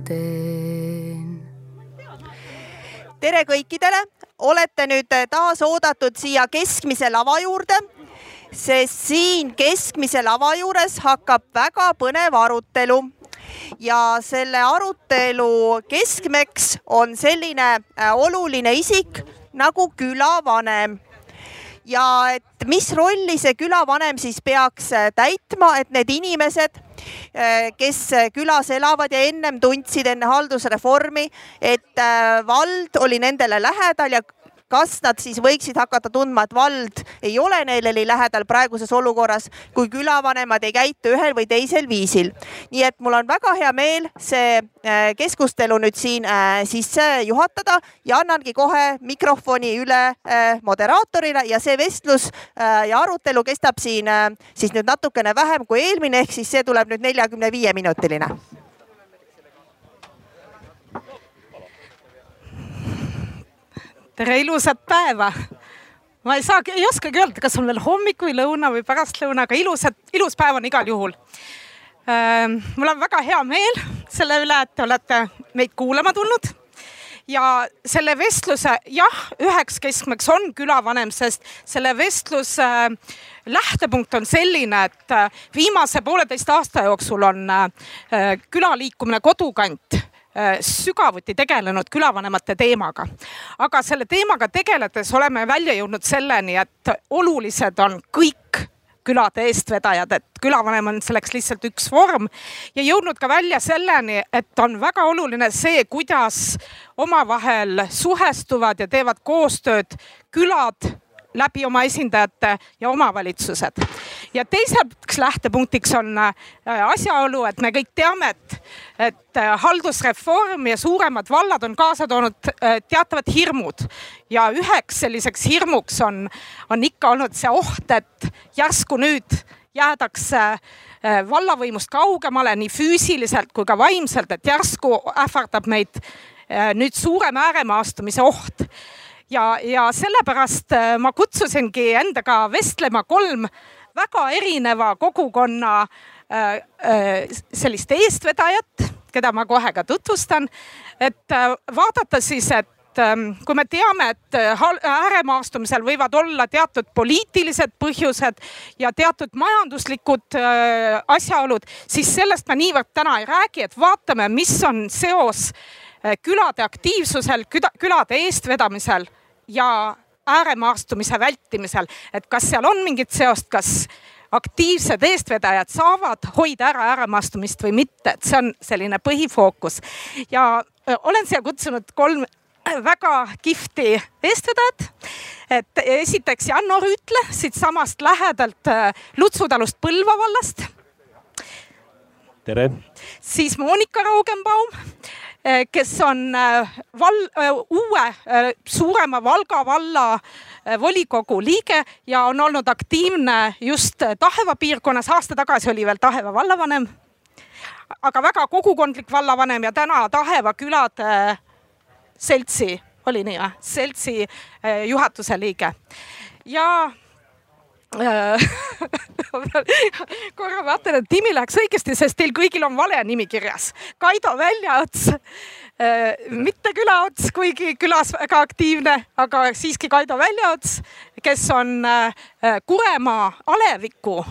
veel teen. tere kõikidele, olete nüüd taas oodatud siia keskmise lava juurde, sest siin keskmise lava juures hakkab väga põnev arutelu. Ja selle arutelu keskmeks on selline äh, oluline isik nagu külavanem. Ja et mis rolli see külavanem siis peaks äh, täitma, et need inimesed, kes külas elavad ja ennem tundsid enne haldusreformi, et vald oli nendele lähedal ja kas nad siis võiksid hakata tundma, et vald ei ole neile nii lähedal praeguses olukorras, kui külavanemad ei käitu ühel või teisel viisil. nii et mul on väga hea meel see äh, keskustelu nüüd siin äh, sisse juhatada ja annangi kohe mikrofoni üle äh, moderaatorile ja see vestlus ja arutelu kestab siin siis nüüd natukene vähem kui eelmine, ehk siis see tuleb nüüd neljakümne viie minutiline tere ilusat päeva. ma ei saagi, ei oskagi öelda, kas on veel hommik või lõuna või pärastlõuna, aga ilusat, ilus päev on igal juhul. Ehm, mul on väga hea meel selle üle, et te olete meid kuulama tulnud ja selle vestluse jah, üheks keskmeks on külavanem, sest selle vestluse äh, lähtepunkt on selline, et äh, viimase pooleteist aasta jooksul on äh, külaliikumine Kodukant sügavuti tegelenud külavanemate teemaga. aga selle teemaga tegeledes oleme välja jõudnud selleni, et olulised on kõik külade eestvedajad, et külavanem on selleks lihtsalt üks vorm ja jõudnud ka välja selleni, et on väga oluline see, kuidas omavahel suhestuvad ja teevad koostööd külad läbi oma esindajate ja omavalitsused. ja teiseks lähtepunktiks on äh, asjaolu, et me kõik teame, et, et äh, haldusreform ja suuremad vallad on kaasa toonud äh, teatavad hirmud ja üheks selliseks hirmuks on, on ikka olnud see oht, et järsku nüüd jäädakse vallavõimust kaugemale nii füüsiliselt kui ka vaimselt, et järsku ähvardab meid nüüd suurem ääremaastumise oht ja, ja sellepärast äh, ma kutsusingi endaga vestlema kolm väga erineva kogukonna äh, äh, sellist eestvedajat, keda ma kohe ka tutvustan. et vaadata siis, et ähm, kui me teame, et ääremaastumisel võivad olla teatud poliitilised põhjused ja teatud majanduslikud asjaolud, siis sellest me niivõrd täna ei räägi, et vaatame, mis on seos külade aktiivsusel, külade eestvedamisel ja ääremaastumise vältimisel, et kas seal on mingit seost, kas aktiivsed eestvedajad saavad hoida ära ääremaastumist või mitte, et see on selline põhifookus. ja olen siia kutsunud kolm väga kihvti eestvedajat. et esiteks Janno Rüütle siitsamast lähedalt Lutsutalust Põlva vallast. tere. siis Monika Raugenbaum kes on eh, val-, eh, uue suurema Valga valla volikogu liige ja on olnud aktiivne just Taheva piirkonnas. aasta tagasi oli veel Taheva vallavanem, aga väga kogukondlik vallavanem ja täna Taheva külade seltsi, oli nii või, seltsi juhatuse liige ja korra vaatan, et nimi läheks õigesti, sest teil kõigil on vale nimi kirjas. Kaido Väljaots, mitte külaots, kuigi külas väga aktiivne, aga siiski Kaido Väljaots, kes on Kuremaa aleviku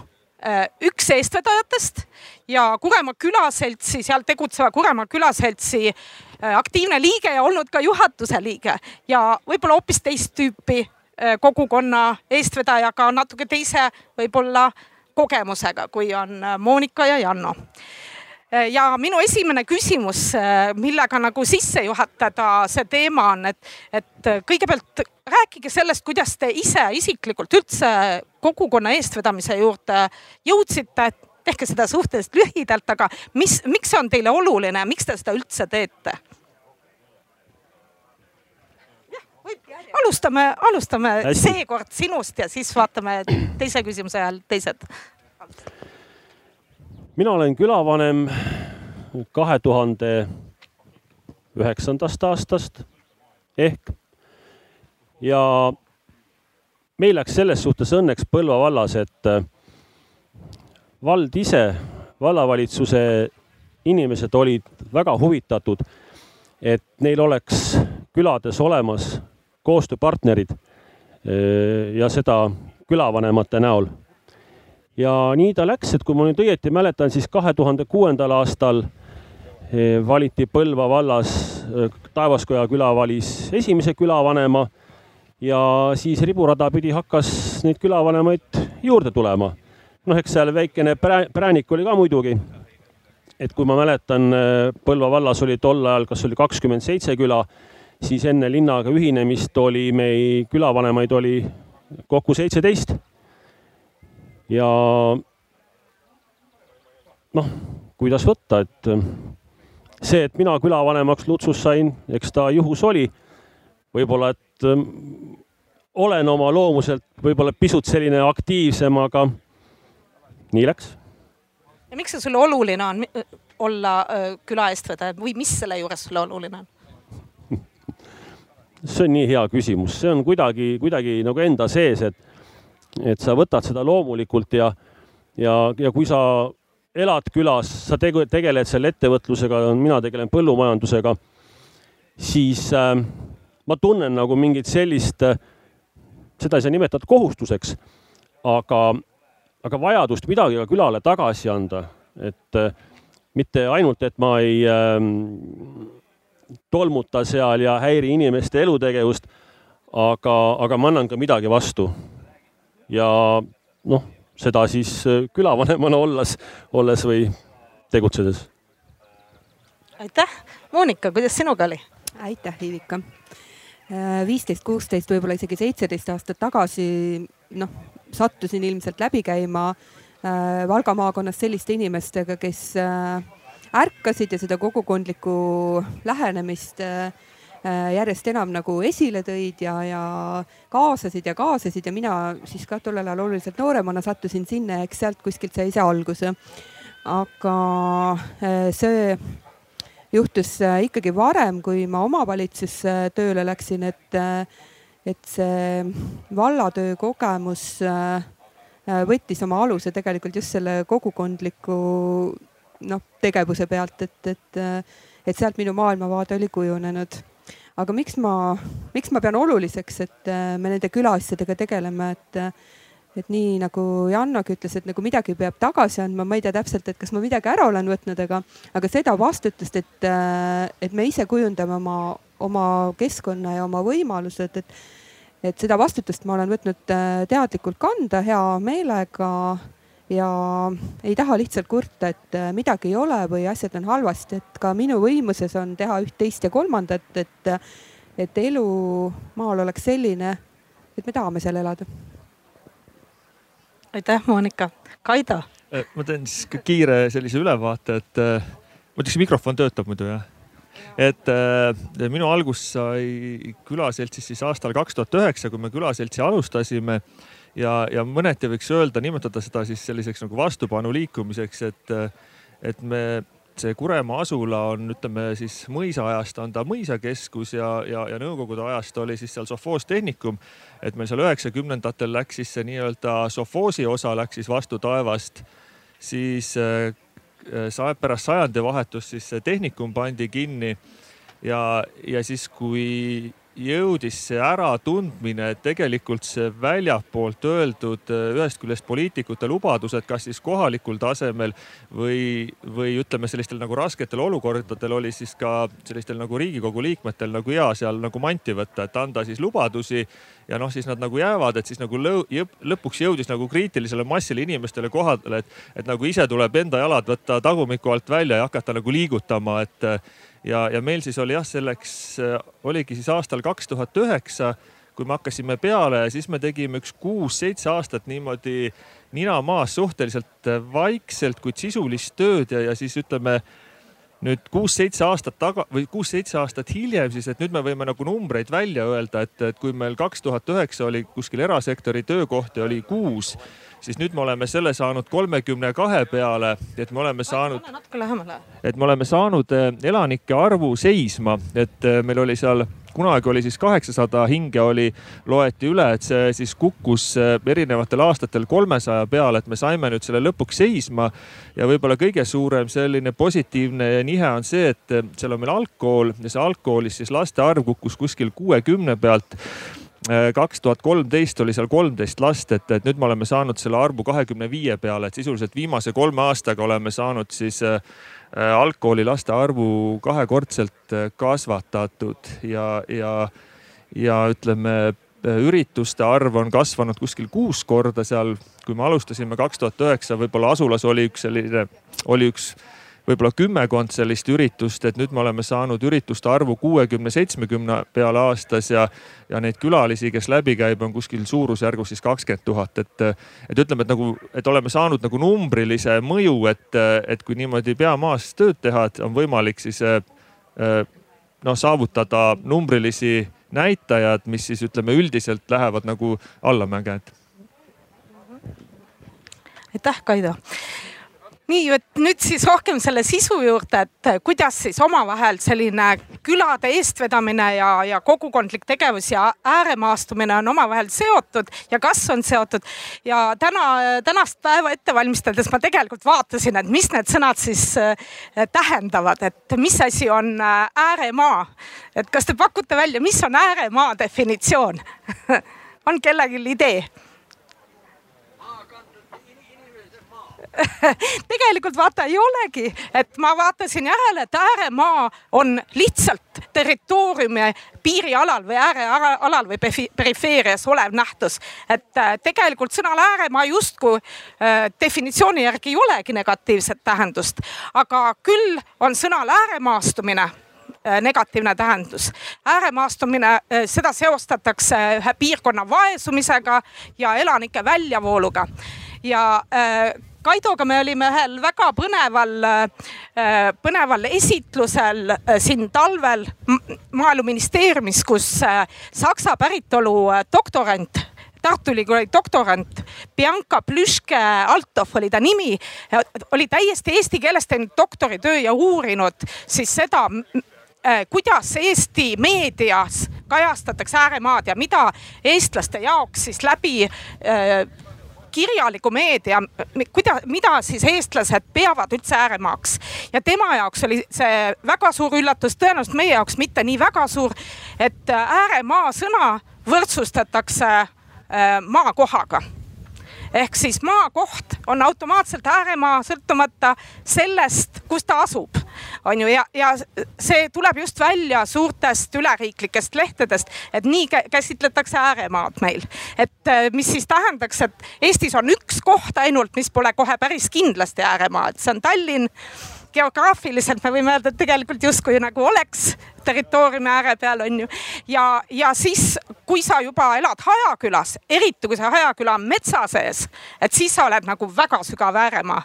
üks eestvedajatest ja Kuremaa külaseltsi, seal tegutseva Kuremaa külaseltsi aktiivne liige ja olnud ka juhatuse liige. Ja võib-olla hoopis teist tüüpi Äh, kogukonna eestvedajaga natuke teise võib-olla kogemusega, kui on äh, Monika ja Janno äh, ja minu esimene küsimus, millega nagu sisse juhatada see teema on, et, et kõigepealt rääkige sellest, kuidas te ise isiklikult üldse kogukonna eestvedamise juurde jõudsite. tehke seda suhteliselt lühidalt, aga mis, miks see on teile oluline, miks te seda üldse teete? Alustame, alustame seekord sinust ja siis vaatame teise küsimuse ajal teised. mina olen külavanem kahe tuhande üheksandast aastast ehk ja meil läks selles suhtes õnneks Põlva vallas, et vald ise vallavalitsuse inimesed olid väga huvitatud, et neil oleks külades olemas koostööpartnerid ja seda külavanemate näol. ja nii ta läks, et kui ma nüüd õieti mäletan, siis kahe tuhande kuuendal aastal valiti Põlva vallas, Taevaskoja küla valis esimese külavanema ja siis riburada pidi hakkas neid külavanemaid juurde tulema. noh, eks seal väikene präänik oli ka muidugi. et kui ma mäletan, Põlva vallas oli tol ajal, kas oli kakskümmend seitse küla, siis enne linnaga ühinemist oli meil külavanemaid oli kokku seitseteist. ja noh, kuidas võtta, et see, et mina külavanemaks Lutsus sain, eks ta juhus oli. võib-olla, et ähm, olen oma loomuselt võib-olla pisut selline aktiivsem, aga nii läks. ja miks see sulle oluline on olla äh, küla eestvedaja või mis selle juures sulle oluline on? See on nii hea küsimus, see on kuidagi, kuidagi nagu enda sees, et, et sa võtad seda loomulikult ja, ja, ja kui sa elad külas, sa tegeled selle ettevõtlusega, mina tegelen põllumajandusega, siis äh, ma tunnen nagu mingit sellist äh,, seda ei saa nimetada kohustuseks, aga, aga vajadust midagi ka külale tagasi anda, et äh, mitte ainult, et ma ei äh, tolmuta seal ja häiri inimeste elutegevust. aga, aga ma annan ka midagi vastu. ja noh, seda siis äh, külavanemana olles, olles või tegutsedes. aitäh, Monika, kuidas sinuga oli? aitäh, Ivika. Äh, viisteist, kuusteist, võib-olla isegi seitseteist aastat tagasi, noh, sattusin ilmselt läbi käima äh, Valga maakonnas selliste inimestega, kes äh, ärkasid ja seda kogukondlikku lähenemist äh, äh, järjest enam nagu esile tõid ja, ja kaasasid ja kaasasid ja mina siis ka tollel ajal oluliselt nooremana sattusin sinna ja eks sealt kuskilt sai see alguse. aga äh, see juhtus ikkagi varem, kui ma omavalitsusse tööle läksin, et, et see vallatöö kogemus võttis oma aluse tegelikult just selle kogukondliku noh, tegevuse pealt, et, et, et sealt minu maailmavaade oli kujunenud. aga miks ma, miks ma pean oluliseks, et me nende külaasjadega tegeleme, et, et nii nagu Jannagi ütles, et nagu midagi peab tagasi andma, ma ei tea täpselt, et kas ma midagi ära olen võtnud, aga, aga seda vastutust, et, et me ise kujundame oma, oma keskkonna ja oma võimalused, et et seda vastutust ma olen võtnud teadlikult kanda hea meelega ja ei taha lihtsalt kurta, et äh, midagi ei ole või asjad on halvasti, et ka minu võimuses on teha üht, teist ja kolmandat, et, et elu maal oleks selline, et me tahame seal elada. aitäh, Monika. Kaido. Äh, ma teen siis kiire sellise ülevaate, et äh, ma ütleks, mikrofon töötab muidu jah? et äh, minu algus sai külaseltsis siis aastal kaks tuhat üheksa, kui me külaseltsi alustasime ja, ja mõneti võiks öelda, nimetada seda siis selliseks nagu vastupanu liikumiseks, et, et me see Kuremaa asula on, ütleme siis mõisaajast on ta mõisakeskus ja, ja, ja nõukogude ajast oli siis seal sovhoostehnikum. et meil seal üheksakümnendatel läks siis see nii-öelda sovhoosi osa läks siis vastu taevast, siis äh, pärast sajandivahetust siis see tehnikum pandi kinni ja, ja siis, kui jõudis see äratundmine, et tegelikult see väljapoolt öeldud ühest küljest poliitikute lubadused, kas siis kohalikul tasemel või, või ütleme, sellistel nagu rasketel olukordadel oli siis ka sellistel nagu Riigikogu liikmetel nagu hea seal nagu manti võtta, et anda siis lubadusi ja noh, siis nad nagu jäävad, et siis nagu lõpuks jõudis nagu kriitilisele massile inimestele kohale, et, et nagu ise tuleb enda jalad võtta tagumiku alt välja ja hakata nagu liigutama, et ja, ja meil siis oli jah, selleks oligi siis aastal kaks tuhat üheksa, kui me hakkasime peale siis me tegime üks kuus-seitse aastat niimoodi nina maas suhteliselt vaikselt, kuid sisulist tööd ja, ja siis ütleme nüüd kuus-seitse aastat taga või kuus-seitse aastat hiljem siis, et nüüd me võime nagu numbreid välja öelda, et, et kui meil kaks tuhat üheksa oli kuskil erasektori töökohti oli kuus, siis nüüd me oleme selle saanud kolmekümne kahe peale, et me oleme saanud, et me oleme saanud eh, elanike arvu seisma, et eh, meil oli seal kunagi oli siis kaheksasada hinge oli, loeti üle, et see siis kukkus erinevatel aastatel kolmesaja peale, et me saime nüüd selle lõpuks seisma. ja võib-olla kõige suurem selline positiivne nihe on see, et seal on meil algkool ja see algkoolis siis laste arv kukkus kuskil kuuekümne pealt Äh, kaks tuhat kolmteist oli seal kolmteist last, et, et nüüd me oleme saanud selle arvu kahekümne viie peale, et sisuliselt viimase kolme aastaga oleme saanud siis äh, äh algkooli laste arvu kahekordselt äh, kasvatatud ja, ja, ja ütleme ürituste arv on kasvanud kuskil kuus korda seal. kui me alustasime kaks tuhat üheksa, võib-olla asulas oli üks selline, oli üks võib-olla kümmekond sellist üritust, et nüüd me oleme saanud ürituste arvu kuuekümne, seitsmekümne peale aastas ja, ja neid külalisi, kes läbi käib, on kuskil suurusjärgus siis kakskümmend tuhat, et, et ütleme, et nagu, et oleme saanud nagu numbrilise mõju, et, et kui niimoodi pea maas tööd teha, et on võimalik siis noh, saavutada numbrilisi näitajad, mis siis ütleme üldiselt lähevad nagu allamäge, et. Aitäh, Kaido nii, et nüüd siis rohkem selle sisu juurde, et kuidas siis omavahel selline külade eestvedamine ja, ja kogukondlik tegevus ja ääremaastumine on omavahel seotud ja kas on seotud. ja täna, tänast päeva ette valmistades ma tegelikult vaatasin, et mis need sõnad siis äh, tähendavad, et mis asi on äh, ääremaa. et kas te pakute välja, mis on ääremaa definitsioon on kellelgi idee? tegelikult vaata ei olegi, et ma vaatasin järele, et ääremaa on lihtsalt territooriumi piirialal või äärealal või perifeerias olev nähtus. et äh, tegelikult sõnal ääremaa justkui äh, definitsiooni järgi ei olegi negatiivset tähendust, aga küll on sõnal ääremaastumine äh, negatiivne tähendus. ääremaastumine, seda seostatakse ühe piirkonna vaesumisega ja elanike väljavooluga ja Kaidoga me olime ühel väga põneval, äh, põneval esitlusel äh, siin talvel maaeluministeeriumis, kus äh, saksa päritolu doktorant Tartu Ülikooli doktorant Bianca Plüške-Altov oli ta nimi, oli täiesti eesti keeles teinud doktoritöö ja uurinud siis seda, kuidas Eesti meedias kajastatakse ääremaad ja mida eestlaste jaoks siis läbi kirjaliku meedia, kuida-, mida siis eestlased peavad üldse ääremaaks. ja tema jaoks oli see väga suur üllatus, tõenäoliselt meie jaoks mitte nii väga suur, et ääremaa sõna võrdsustatakse äh, maakohaga ehk siis maakoht on automaatselt ääremaa, sõltumata sellest, kus ta asub, on ju, ja, ja see tuleb just välja suurtest üleriiklikest lehtedest, et nii käsitletakse ääremaad meil. et äh, mis siis tähendaks, et Eestis on üks koht ainult, mis pole kohe päris kindlasti ääremaa, et see on Tallinn geograafiliselt me võime öelda, et tegelikult justkui nagu oleks territooriumi ääre peal on ju. ja, ja siis, kui sa juba elad Hajakülas, eriti kui see Hajaküla on metsa sees, et siis sa oled nagu väga sügav ääremaa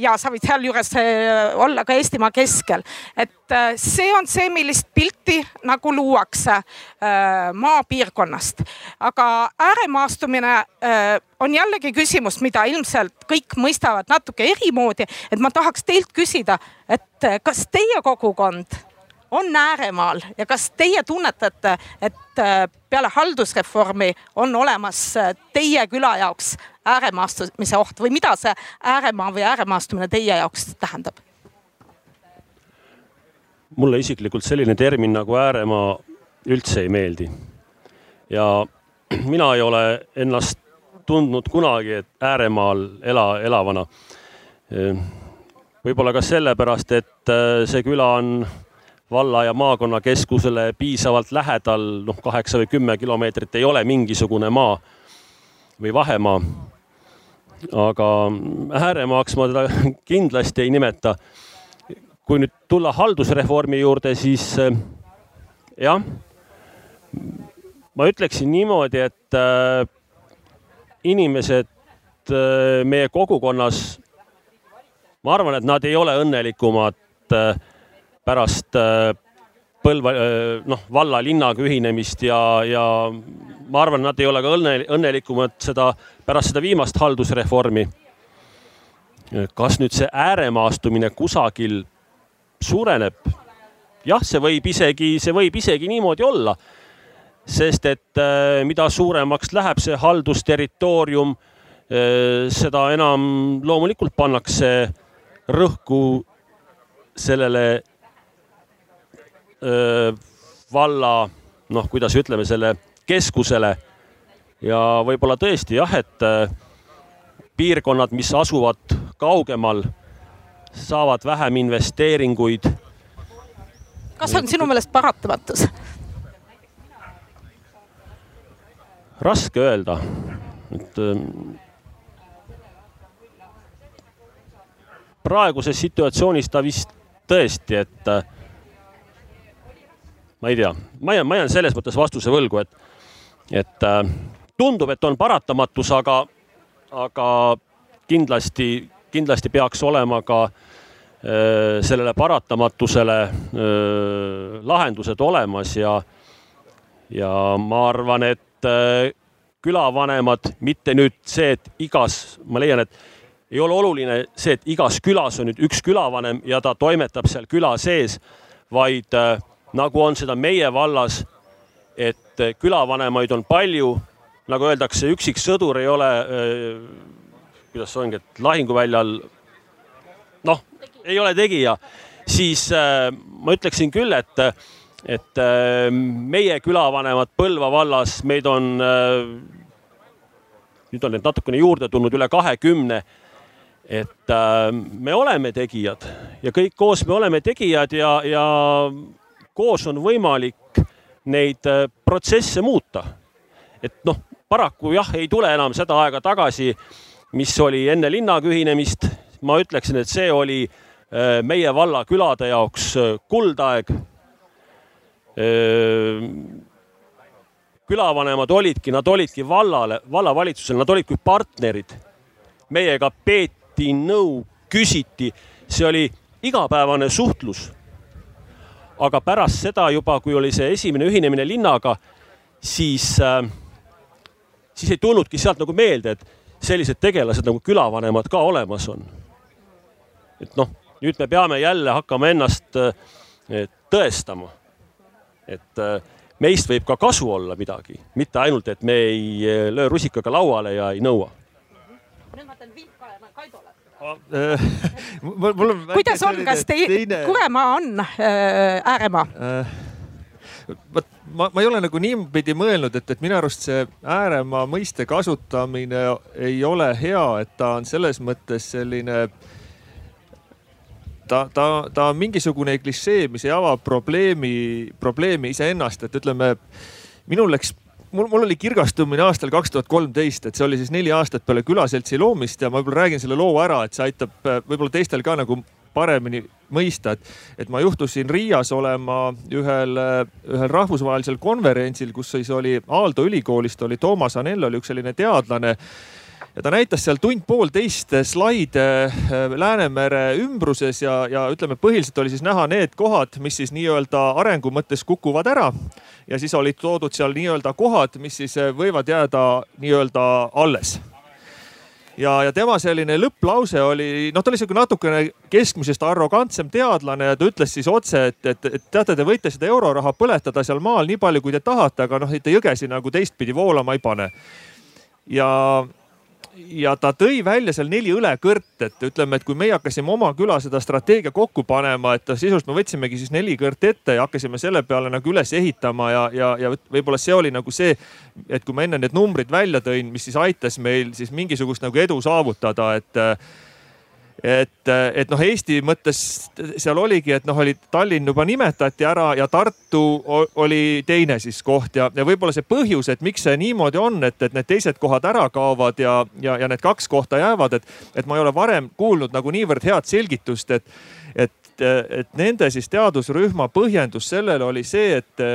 ja sa võid sealjuures äh, olla ka Eestimaa keskel. et äh, see on see, millist pilti nagu luuakse äh, maapiirkonnast. aga ääremaastumine on jällegi küsimus, mida ilmselt kõik mõistavad natuke erimoodi, et ma tahaks teilt küsida, et kas teie kogukond on ääremaal ja kas teie tunnetate, et peale haldusreformi on olemas teie küla jaoks ääremaastumise oht või mida see ääremaa või ääremaastumine teie jaoks tähendab? mulle isiklikult selline termin nagu ääremaa üldse ei meeldi. ja mina ei ole ennast tundnud kunagi, et ääremaal ela, elavana. võib-olla ka sellepärast, et äh, see küla on valla ja maakonnakeskusele piisavalt lähedal, noh, kaheksa või kümme kilomeetrit ei ole mingisugune maa või vahemaa. Aga ääremaaks ma teda kindlasti ei nimeta. kui nüüd tulla haldusreformi juurde, siis eh, jah, ma ütleksin niimoodi, et äh, inimesed äh, meie kogukonnas, ma arvan, et nad ei ole õnnelikumad pärast Põlva, äh, noh, valla-linnaga ühinemist ja, ja ma arvan, nad ei ole ka õnne, õnnelikumad seda, pärast seda viimast haldusreformi. kas nüüd see ääremaastumine kusagil suureneb? jah, see võib isegi, see võib isegi niimoodi olla. sest et äh, mida suuremaks läheb see haldusterritoorium, äh, seda enam loomulikult pannakse rõhku sellele valla, noh, kuidas ütleme, selle keskusele. ja võib-olla tõesti jah, et piirkonnad, mis asuvad kaugemal, saavad vähem investeeringuid kas on sinu meelest paratamatus? raske öelda, et praeguses situatsioonis ta vist tõesti, et ma ei tea, ma jään, ma jään selles mõttes vastuse võlgu, et, et äh, tundub, et on paratamatus, aga, aga kindlasti, kindlasti peaks olema ka äh, Äh, sellele paratamatusele äh, lahendused olemas ja, ja ma arvan, et äh, külavanemad, mitte nüüd see, et igas, ma leian, et ei ole oluline see, et igas külas on nüüd üks külavanem ja ta toimetab seal küla sees, vaid nagu on seda meie vallas, et külavanemaid on palju, nagu öeldakse, üksik sõdur ei ole, kuidas see ongi, et lahinguväljal noh, ei ole tegija, siis äh, ma ütleksin küll, et, et meie külavanemad Põlva vallas, meid on nüüd on neid natukene juurde tulnud, üle kahekümne. et äh, me oleme tegijad ja kõik koos me oleme tegijad ja, ja koos on võimalik neid äh, protsesse muuta. et noh, paraku jah, ei tule enam seda aega tagasi, mis oli enne linnaga ühinemist. ma ütleksin, et see oli äh, meie valla külade jaoks äh, kuldaeg. Külavanemad olidki, nad olidki vallale, vallavalitsusele, nad olid kui partnerid. meiega peeti nõu, küsiti, see oli igapäevane suhtlus. Aga pärast seda juba, kui oli see esimene ühinemine linnaga, siis, siis ei tulnudki sealt nagu meelde, et sellised tegelased nagu külavanemad ka olemas on. et noh nüüd me peame jälle hakkama ennast eh, tõestama. et eh, meist võib ka kasu olla midagi, mitte ainult, et me ei löö rusikaga lauale ja ei nõua. nüüd ma teen vihkajana Kaidole mul on kuidas on, kas teie teine... Kuremaa on äh, ääremaa äh,? vot ma, ma ei ole nagu niipidi mõelnud, et, et minu arust see ääremaa mõiste kasutamine ei ole hea, et ta on selles mõttes selline ta, ta, ta on mingisugune klišee, mis ei ava probleemi, probleemi iseennast, et ütleme, minul läks mul, mul oli kirgastumine aastal kaks tuhat kolmteist, et see oli siis neli aastat peale külaseltsi loomist ja ma võib-olla räägin selle loo ära, et see aitab äh, võib-olla teistel ka nagu paremini mõista, et, et ma juhtusin Riias olema ühel, äh, ühel rahvusvahelisel konverentsil, kus siis oli Aalto ülikoolist oli Toomas Anell oli üks selline teadlane ja ta näitas seal tund-poolteist slaide äh, Läänemere ümbruses ja, ja ütleme, põhiliselt oli siis näha need kohad, mis siis nii-öelda arengu mõttes kukuvad ära. ja siis olid toodud seal nii-öelda kohad, mis siis äh, võivad jääda nii-öelda alles ja, ja tema selline lõpplause oli, noh, ta oli sihuke natukene keskmisest arrogantsem teadlane ja ta ütles siis otse, et, et, et teate, te võite seda euroraha põletada seal maal nii palju, kui te tahate, aga noh, et jõgesi nagu teistpidi voolama ei pane. ja ja ta tõi välja seal neli õlekõrt, et ütleme, et kui meie hakkasime oma küla seda strateegia kokku panema, et sisuliselt me võtsimegi siis neli kõrt ette ja hakkasime selle peale nagu üles ehitama ja, ja, ja võib-olla see oli nagu see, et kui ma enne need numbrid välja tõin, mis siis aitas meil siis mingisugust nagu edu saavutada, et et, et noh, Eesti mõttes seal oligi, et noh, oli Tallinn juba nimetati ära ja Tartu oli teine siis koht ja, ja võib-olla see põhjus, et miks see niimoodi on, et, et need teised kohad ära kaovad ja, ja, ja need kaks kohta jäävad, et, et ma ei ole varem kuulnud nagu niivõrd head selgitust, et, et, et nende siis teadusrühma põhjendus sellele oli see, et,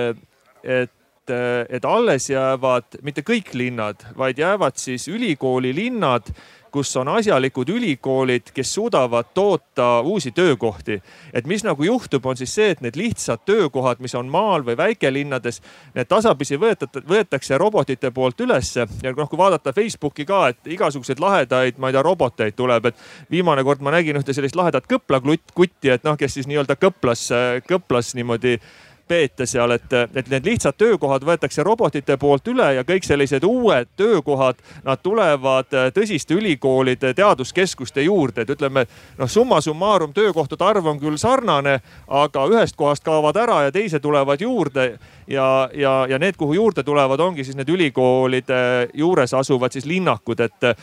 et et alles jäävad mitte kõik linnad, vaid jäävad siis ülikooli linnad kus on asjalikud ülikoolid, kes suudavad toota uusi töökohti. et mis nagu juhtub, on siis see, et need lihtsad töökohad, mis on maal või väikelinnades, need tasapisi võetakse, võetakse robotite poolt ülesse ja noh, kui vaadata Facebooki ka, et igasuguseid lahedaid, ma ei tea, roboteid tuleb, et viimane kord ma nägin ühte sellist lahedat kõplakutti, et noh, kes siis nii-öelda kõplas, kõplas niimoodi peete seal, et, et need lihtsad töökohad võetakse robotite poolt üle ja kõik sellised uued töökohad, nad tulevad tõsiste ülikoolide teaduskeskuste juurde, et ütleme noh, summa summarum töökohtade arv on küll sarnane, aga ühest kohast kaovad ära ja teised tulevad juurde. Ja, ja, ja need, kuhu juurde tulevad, ongi siis need ülikoolide juures asuvad siis linnakud, et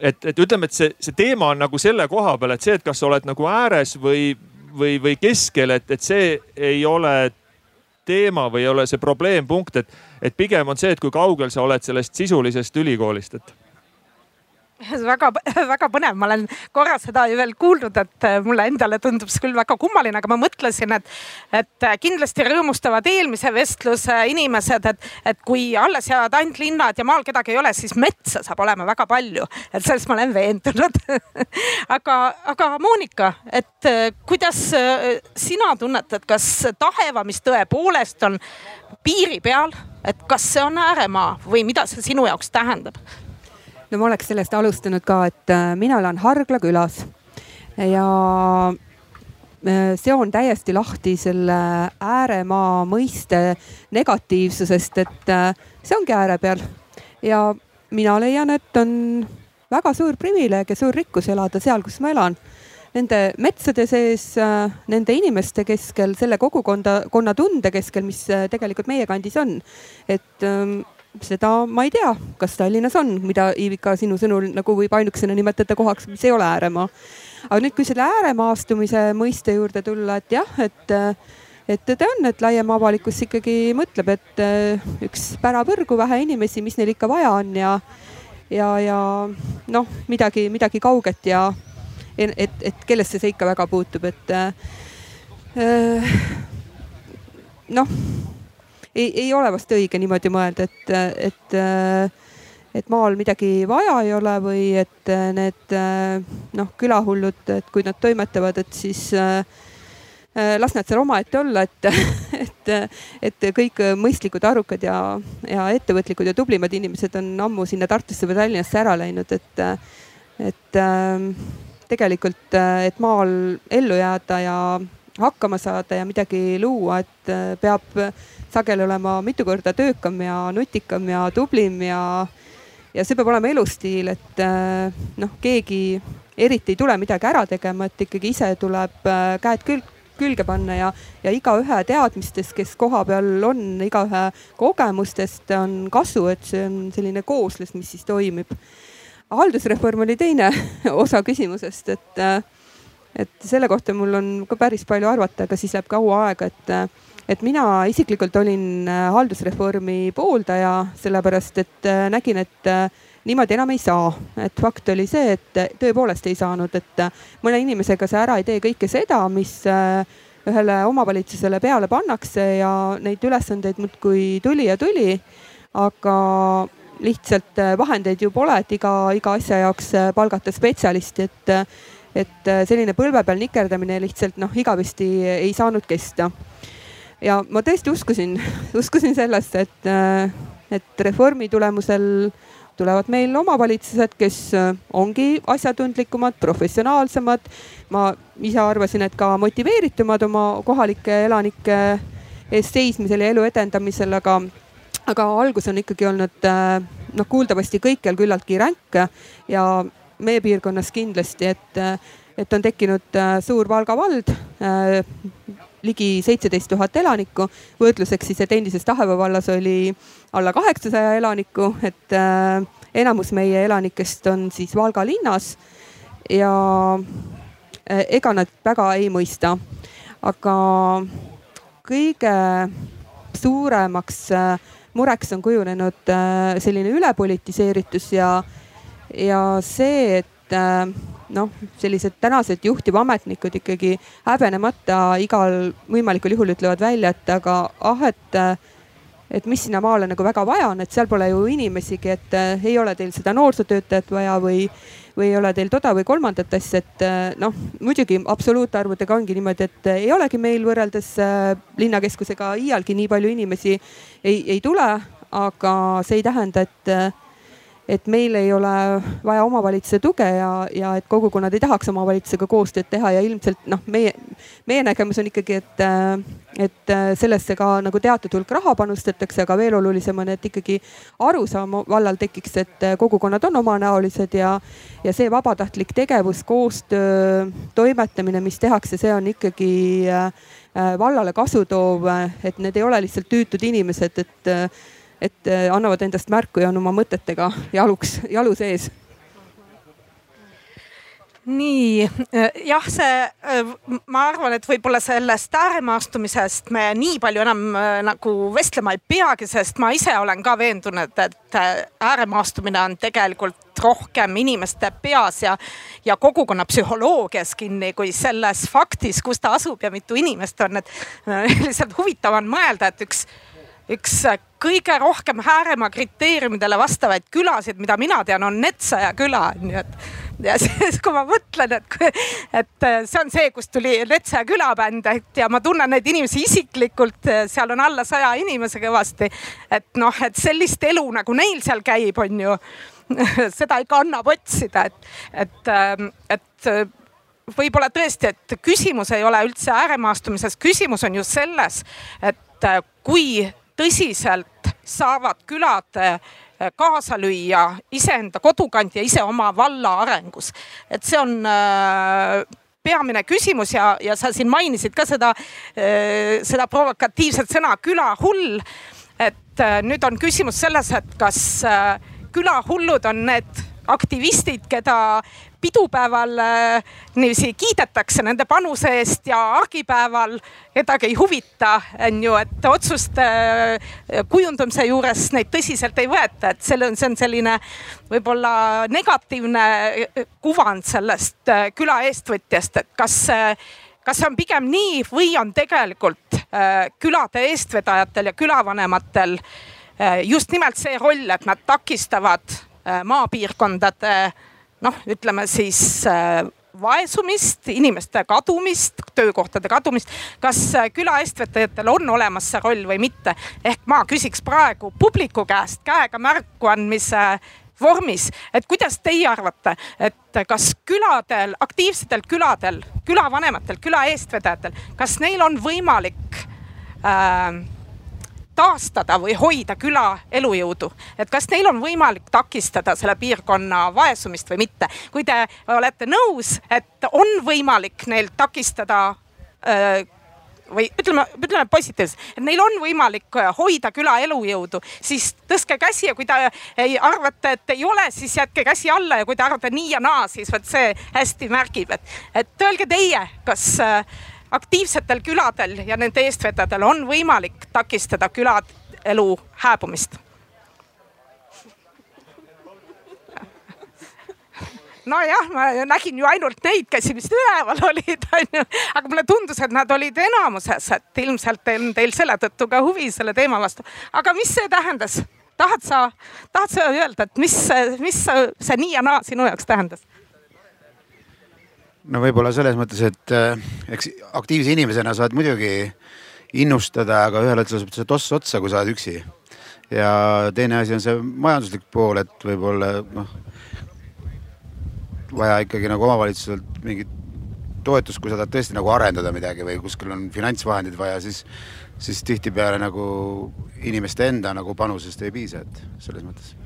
et, et ütleme, et see, see teema on nagu selle koha peal, et see, et kas sa oled nagu ääres või, või, või keskel, et, et see ei ole teema või ei ole see probleempunkt, et, et pigem on see, et kui kaugel sa oled sellest sisulisest ülikoolist, et väga-väga põnev, ma olen korra seda ju veel kuulnud, et äh, mulle endale tundub see küll väga kummaline, aga ma mõtlesin, et, et äh, kindlasti rõõmustavad eelmise vestluse inimesed, et, et kui alles jäävad ainult linnad ja maal kedagi ei ole, siis metsa saab olema väga palju, et selles ma olen veendunud. Aga, aga Monika, et äh, kuidas sina tunnetad, kas Taheva, mis tõepoolest on piiri peal, et kas see on ääremaa või mida see sinu jaoks tähendab? No ma oleks sellest alustanud ka, et äh, mina elan Hargla külas ja äh, seon täiesti lahti selle ääremaa mõiste negatiivsusest, et äh, see ongi ääre peal. ja mina leian, et on väga suur privileeg ja suur rikkus elada seal, kus ma elan. Nende metsade sees, nende inimeste keskel, selle kogukonda, konnatunde keskel, mis tegelikult meie kandis on. et ähm, seda ma ei tea, kas Tallinnas on, mida Iivika sinu sõnul nagu võib ainukesena nimetada kohaks, mis ei ole ääremaa. aga nüüd, kui selle ääremaastumise mõiste juurde tulla, et jah, et, et tõde on, et laiem avalikkus ikkagi mõtleb, et eh, üks pärapõrgu vähe inimesi, mis neil ikka vaja on ja, ja, ja noh, midagi, midagi kauget ja et, et kellesse see ikka väga puutub, et äh, noh ei, ei ole vast õige niimoodi mõelda, et, et, et maal midagi vaja ei ole või et need noh, külahullud, et kui nad toimetavad, et siis las nad seal omaette olla, et, et, et kõik mõistlikud, arukad ja, ja ettevõtlikud ja tublimad inimesed on ammu sinna Tartusse või Tallinnasse ära läinud, et, et tegelikult, et maal ellu jääda ja hakkama saada ja midagi luua, et peab sageli olema mitu korda töökam ja nutikam ja tublim ja, ja see peab olema elustiil, et äh, noh, keegi eriti ei tule midagi ära tegema, et ikkagi ise tuleb äh, käed külg, külge panna ja, ja igaühe teadmistest, kes kohapeal on, igaühe kogemustest on kasu, et see on selline kooslus, mis siis toimib. haldusreform oli teine osa küsimusest, et, äh, et selle kohta mul on ka päris palju arvata, aga siis läheb kaua aega, et et mina isiklikult olin äh, haldusreformi pooldaja, sellepärast et äh, nägin, et äh, niimoodi enam ei saa. et fakt oli see, et tõepoolest ei saanud, et mõne inimesega sa ära ei tee kõike seda, mis ühele omavalitsusele peale pannakse ja neid ülesandeid muudkui tuli ja tuli. aga lihtsalt vahendeid ju pole, et iga, iga asja jaoks palgata spetsialisti, et, et selline põlve peal nikerdamine lihtsalt noh, igavesti ei saanud kesta ja ma tõesti uskusin, uskusin sellesse, et, äh, et reformi tulemusel tulevad meil omavalitsused, kes äh, ongi asjatundlikumad, professionaalsemad. ma ise arvasin, et ka motiveeritumad oma kohalike elanike eest seismisel ja elu edendamisel, aga, aga algus on ikkagi olnud äh, noh, kuuldavasti kõikjal küllaltki ränk ja meie piirkonnas kindlasti, et, et on tekkinud suur Valga vald ligi seitseteist tuhat elanikku. võrdluseks siis, et endises Taheva vallas oli alla kaheksasaja elaniku, et äh, enamus meie elanikest on siis Valga linnas. ja äh, ega nad väga ei mõista, aga kõige suuremaks äh, mureks on kujunenud äh, selline ülepolitiseeritus ja, ja see, et äh, noh, sellised tänased juhtivametnikud ikkagi häbenemata igal võimalikul juhul ütlevad välja, et aga ah, et et mis sinna maale nagu väga vaja on, et seal pole ju inimesigi, et äh, ei ole teil seda noorsootöötajat vaja või, või ei ole teil toda või kolmandat asja, et äh, noh, muidugi absoluutarvudega ongi niimoodi, et äh, ei olegi meil võrreldes äh, linnakeskusega iialgi nii palju inimesi ei, ei tule, aga see ei tähenda, et äh, et meil ei ole vaja omavalitsuse tuge ja, ja et kogukonnad ei tahaks omavalitsusega koostööd teha ja ilmselt noh, meie, meie nägemus on ikkagi, et, et sellesse ka nagu teatud hulk raha panustatakse, aga veel olulisem on, et ikkagi arusaam vallal tekiks, et kogukonnad on omanäolised ja, ja see vabatahtlik tegevus, koostöö, toimetamine, mis tehakse, see on ikkagi vallale kasu toov, et need ei ole lihtsalt tüütud inimesed, et et äh, annavad endast märku ja on oma mõtetega jaluks, jalu sees. Nii äh, jah, see, äh, ma arvan, et võib-olla sellest ääremaastumisest me nii palju enam nagu vestlema ei peagi, sest ma ise olen ka veendunud, et ääremaastumine on tegelikult rohkem inimeste peas ja, ja kogukonna psühholoogias kinni kui selles faktis, kus ta asub ja mitu inimest on, et lihtsalt huvitav on mõelda, et üks üks kõige rohkem Hääremaa kriteeriumidele vastavaid külasid, mida mina tean, on Netsaja küla, nii et ja siis, kui ma mõtlen, et, et see on see, kust tuli Netsaja külabänd, et ja ma tunnen neid inimesi isiklikult, seal on alla saja inimese kõvasti. et noh, et sellist elu nagu neil seal käib, on ju, seda ikka annab otsida, et, et, et võib-olla tõesti, et küsimus ei ole üldse ääremaastumises, küsimus on ju selles, et kui tõsiselt saavad külad eh, kaasa lüüa iseenda kodukant ja ise oma valla arengus. et see on äh, peamine küsimus ja, ja sa siin mainisid ka seda äh,, seda provokatiivset sõna külahull. et nüüd on küsimus selles, et kas külahullud on need aktivistid, keda pidupäeval äh, niiviisi kiidetakse nende panuse eest ja argipäeval kedagi ei huvita, on ju, et otsuste äh, kujundamise juures neid tõsiselt ei võeta, et selle on, see on selline võib-olla negatiivne äh, kuvand sellest küla eestvõtjast, et kas kas see on pigem nii või on tegelikult külade eestvedajatel ja külavanematel just nimelt see roll, et nad takistavad maapiirkondade noh, ütleme siis äh, vaesumist, inimeste kadumist, töökohtade kadumist. kas äh, küla eestvedajatel on olemas see roll või mitte? ehk ma küsiks praegu publiku käest käega märku andmise vormis, et kuidas teie arvate, et kas küladel, aktiivsetel küladel, külavanematel, küla eestvedajatel, kas neil on võimalik äh, taastada või hoida küla elujõudu. et kas neil on võimalik takistada selle piirkonna vaesumist või mitte. kui te olete nõus, et on võimalik neil takistada öö, või ütleme, ütleme positiivselt, et neil on võimalik hoida küla elujõudu, siis tõstke käsi ja kui te ei arvate, et ei ole, siis jätke käsi alla ja kui te arvate nii ja naa, siis vot see hästi märgib, et, et öelge teie, kas äh, aktiivsetel küladel ja nende eestvedajadel on võimalik takistada külaelu hääbumist. nojah, ma nägin ju ainult neid, kes vist üleval olid, onju, aga mulle tundus, et nad olid enamuses, et ilmselt on teil selle tõttu ka huvi selle teema vastu. aga mis see tähendas? tahad sa, tahad sa öelda, et mis, mis see nii ja naa sinu jaoks tähendas? No võib-olla selles mõttes, et äh, eks aktiivse inimesena saad muidugi innustada, aga ühel hetkel saab see toss otsa, kui sa oled üksi. ja teine asi on see majanduslik pool, et võib-olla noh, vaja ikkagi nagu omavalitsuselt mingit toetust, kui sa tahad tõesti nagu arendada midagi või kuskil on finantsvahendid vaja, siis, siis tihtipeale nagu inimeste enda nagu panusest ei piisa, et selles mõttes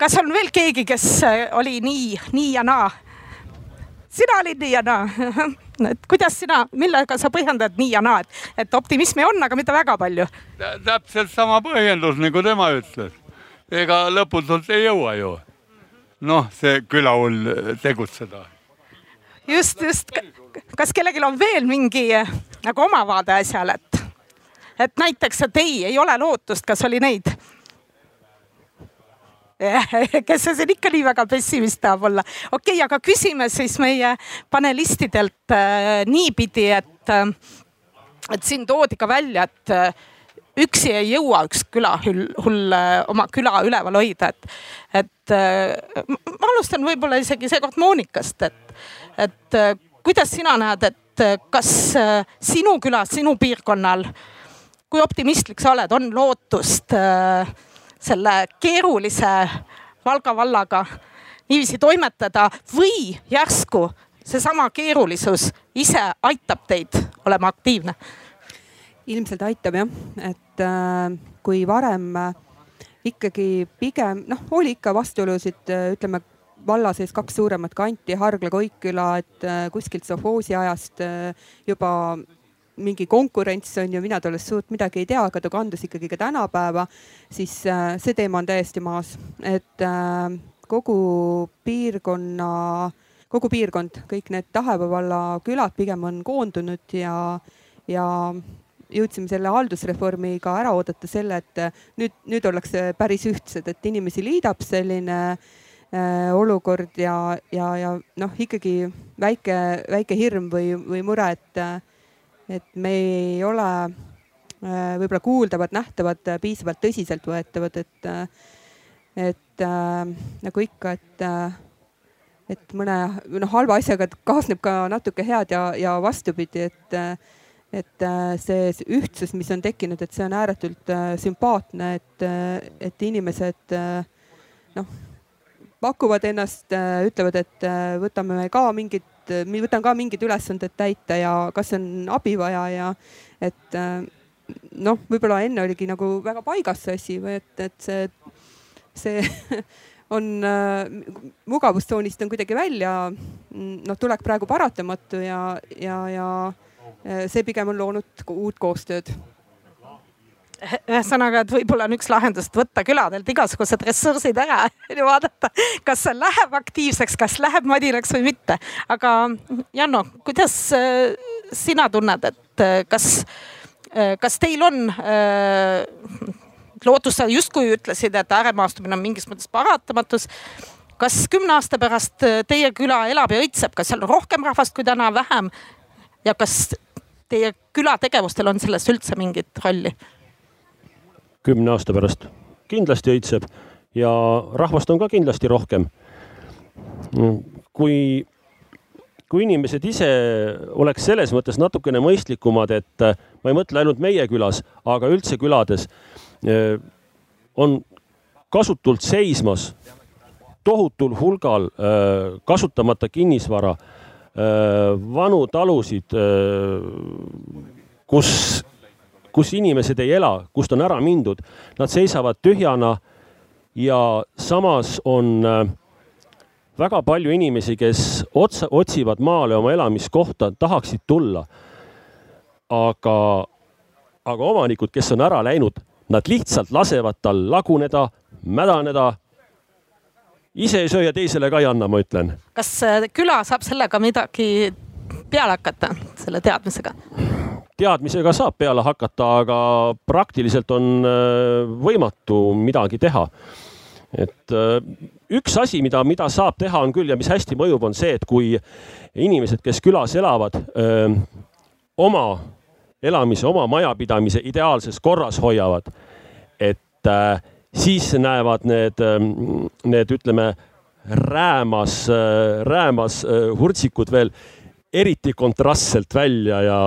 kas on veel keegi, kes äh, oli nii, nii ja naa? sina olid nii ja naa et kuidas sina, millega sa põhjendad nii ja naa, et, et optimismi on, aga mitte väga palju? täpselt sama põhjendus nagu tema ütles. ega lõputult ei jõua ju. noh, see külahull tegutseda. just, just. kas kellelgi on veel mingi äh, nagu oma vaade asjale, et, et näiteks, et ei, ei ole lootust, kas oli neid? kes see siin ikka nii väga pessimist tahab olla. okei okay,, aga küsime siis meie panelistidelt äh, niipidi, et äh, et siin toodi ka välja, et äh, üksi ei jõua üks külahull, hull äh, oma küla üleval hoida, et, et äh, ma alustan võib-olla isegi seekord Monikast, et, et kuidas sina näed, et kas sinu külas, sinu piirkonnal, kui optimistlik sa oled, on lootust selle keerulise Valga vallaga niiviisi toimetada või järsku seesama keerulisus ise aitab teid olema aktiivne? ilmselt aitab jah, et äh, kui varem äh, ikkagi pigem noh, oli ikka vastuolusid äh,, ütleme valla sees kaks suuremat kanti, Hargla, Koikküla, et äh, kuskilt sovhoosi ajast äh, juba mingi konkurents on ju, mina tollest suurt midagi ei tea, aga ta kandus ikkagi ka tänapäeva, siis äh, see teema on täiesti maas, et äh, kogu piirkonna, kogu piirkond, kõik need Tahepa valla külad pigem on koondunud ja, ja jõudsime selle haldusreformiga ära oodata selle, et nüüd, nüüd ollakse päris ühtsed, et inimesi liidab selline äh, olukord ja, ja, ja noh, ikkagi väike, väike hirm või, või mure, et, et me ei ole äh, võib-olla kuuldavad, nähtavad, piisavalt tõsiseltvõetavad, et, et äh, nagu ikka, et äh, et mõne noh, halva asjaga kaasneb ka natuke head ja, ja vastupidi, et et äh, see ühtsus, mis on tekkinud, et see on ääretult äh, sümpaatne, et, äh, et inimesed noh, pakuvad ennast, ütlevad, et võtame ka mingid, võtan ka mingid ülesanded täita ja kas on abi vaja ja et noh, võib-olla enne oligi nagu väga paigas see asi või et, et see, see on mugavustsoonist on kuidagi välja, noh, tulek praegu paratamatu ja, ja, ja Äh, see pigem on loonud uut koostööd ühesõnaga, et võib-olla on üks lahendus, võtta küladelt igasugused ressursid ära ja vaadata, kas see läheb aktiivseks, kas läheb madinaks või mitte. aga Janno, kuidas äh, sina tunned, et äh, kas, kas teil on lootust, sa justkui ütlesid, et ääremaastumine on mingis mõttes paratamatus. kas kümne aasta pärast teie küla elab ja õitseb, kas seal on rohkem rahvast kui täna, vähem? ja kas teie külategevustel on selles üldse mingit rolli? Kümne aasta pärast kindlasti õitseb ja rahvast on ka kindlasti rohkem. kui, kui inimesed ise oleks selles mõttes natukene mõistlikumad, et ma ei mõtle ainult meie külas, aga üldse külades eh, on kasutult seismas tohutul hulgal eh, kasutamata kinnisvara Äh, vanu talusid, kus, kus inimesed ei ela, kust on ära mindud, nad seisavad tühjana ja samas on äh, väga palju inimesi, kes otsa, otsivad maale oma elamiskohta, tahaksid tulla. aga, aga omanikud, kes on ära läinud, nad lihtsalt lasevad tal laguneda, mädaneda ise ei söö ja teisele ka ei anna, ma ütlen. kas äh, küla saab sellega midagi peale hakata, selle teadmisega? Teadmisega saab peale hakata, aga praktiliselt on äh, võimatu midagi teha. et äh, üks asi, mida, mida saab teha, on küll ja mis hästi mõjub, on see, et kui inimesed, kes külas elavad, oma elamise, oma majapidamise ideaalses korras hoiavad, et siis näevad need, need ütleme, räämas, äh, räämas äh, hurtsikud veel eriti kontrastselt välja ja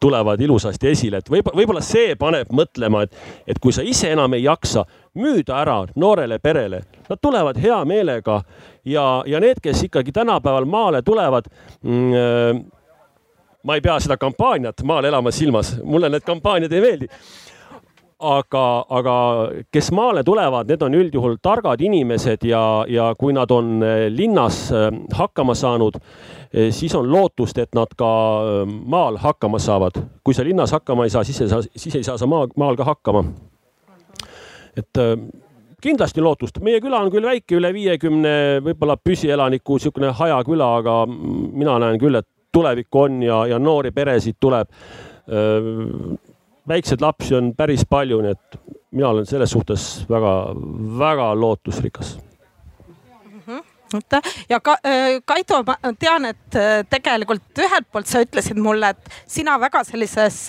tulevad ilusasti esile, et võib, võib-olla see paneb mõtlema, et, et kui sa ise enam ei jaksa, müüda ära noorele perele, nad tulevad hea meelega ja, ja need, kes ikkagi tänapäeval maale tulevad mm,. Äh, ma ei pea seda kampaaniat maale elama silmas, mulle need kampaaniad ei meeldi aga, aga kes maale tulevad, need on üldjuhul targad inimesed ja, ja kui nad on eh, linnas eh, hakkama saanud, eh, siis on lootust, et nad ka maal hakkama saavad. kui sa linnas hakkama ei saa, siis ei saa, siis ei saa sa maa, maal ka hakkama. et kindlasti lootust, meie küla on küll väike, üle viiekümne võib-olla püsielaniku niisugune hajaküla, aga mina näen küll, et tulevikku on ja, ja noori peresid tuleb väikseid lapsi on päris palju, nii et mina olen selles suhtes väga-väga lootusrikas mm. -hmm. ja ka, Kaido, ma tean, et tegelikult ühelt poolt sa ütlesid mulle, et sina väga sellises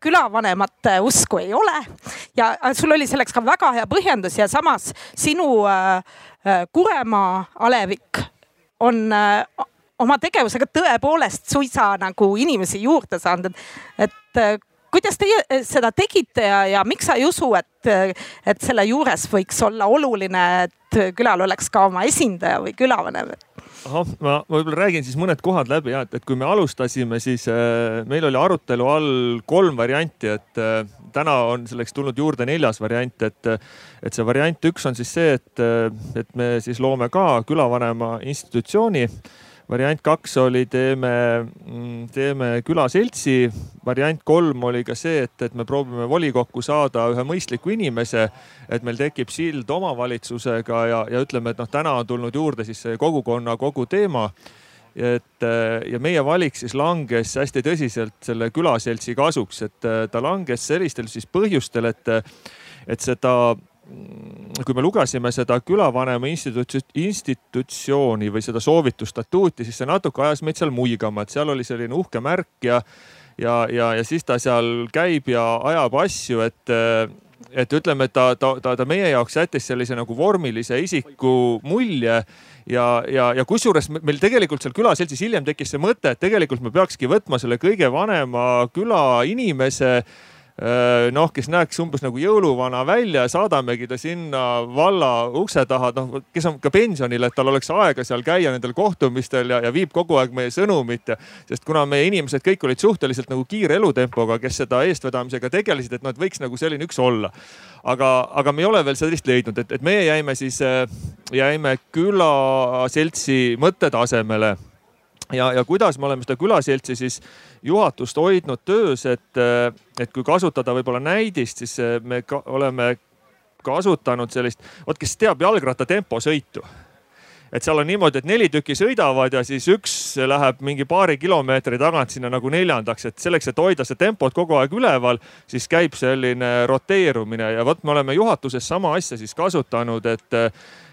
külavanemate usku ei ole ja sul oli selleks ka väga hea põhjendus ja samas sinu Kuremaa alevik on oma tegevusega tõepoolest suisa nagu inimesi juurde saanud, et kuidas teie eh, seda tegite ja, ja miks sa ei usu, et, et selle juures võiks olla oluline, et külal oleks ka oma esindaja või külavanem? ahah, ma võib-olla räägin siis mõned kohad läbi ja et, et kui me alustasime, siis äh, meil oli arutelu all kolm varianti, et äh, täna on selleks tulnud juurde neljas variant, et, et see variant üks on siis see, et, et me siis loome ka külavanema institutsiooni variant kaks oli, teeme, mm, teeme külaseltsi. variant kolm oli ka see, et, et me proovime volikokku saada ühe mõistliku inimese, et meil tekib sild omavalitsusega ja, ja ütleme, et noh, täna on tulnud juurde siis see kogukonna kogu teema et ja meie valik siis langes hästi tõsiselt selle külaseltsi kasuks, et ta langes sellistel siis põhjustel, et, et seda kui me lugesime seda külavanema institutsiooni või seda soovitusstatuuti, siis see natuke ajas meid seal muigama, et seal oli selline uhke märk ja, ja, ja, ja siis ta seal käib ja ajab asju, et, et ütleme, et ta, ta, ta, ta meie jaoks jättis sellise nagu vormilise isiku mulje ja, ja, ja kusjuures meil tegelikult seal külaseltsis hiljem tekkis see mõte, et tegelikult me peakski võtma selle kõige vanema küla inimese noh, kes näeks umbes nagu jõuluvana välja, saadamegi ta sinna valla ukse taha, noh, kes on ka pensionil, et tal oleks aega seal käia nendel kohtumistel ja, ja viib kogu aeg meie sõnumit ja. sest kuna meie inimesed kõik olid suhteliselt nagu kiire elutempoga, kes seda eestvedamisega tegelesid, et noh, et võiks nagu selline üks olla. aga, aga me ei ole veel sellist leidnud, et, et meie jäime siis, äh, jäime külaseltsi mõttetasemele ja, ja kuidas me oleme seda külaseltsi siis juhatust hoidnud töös, et, et kui kasutada võib-olla näidist, siis me ka, oleme kasutanud sellist, vot kes teab jalgratta temposõitu et seal on niimoodi, et neli tükki sõidavad ja siis üks läheb mingi paari kilomeetri tagant sinna nagu neljandaks, et selleks, et hoida seda tempot kogu aeg üleval, siis käib selline roteerumine. Ja vot me oleme juhatuses sama asja siis kasutanud, et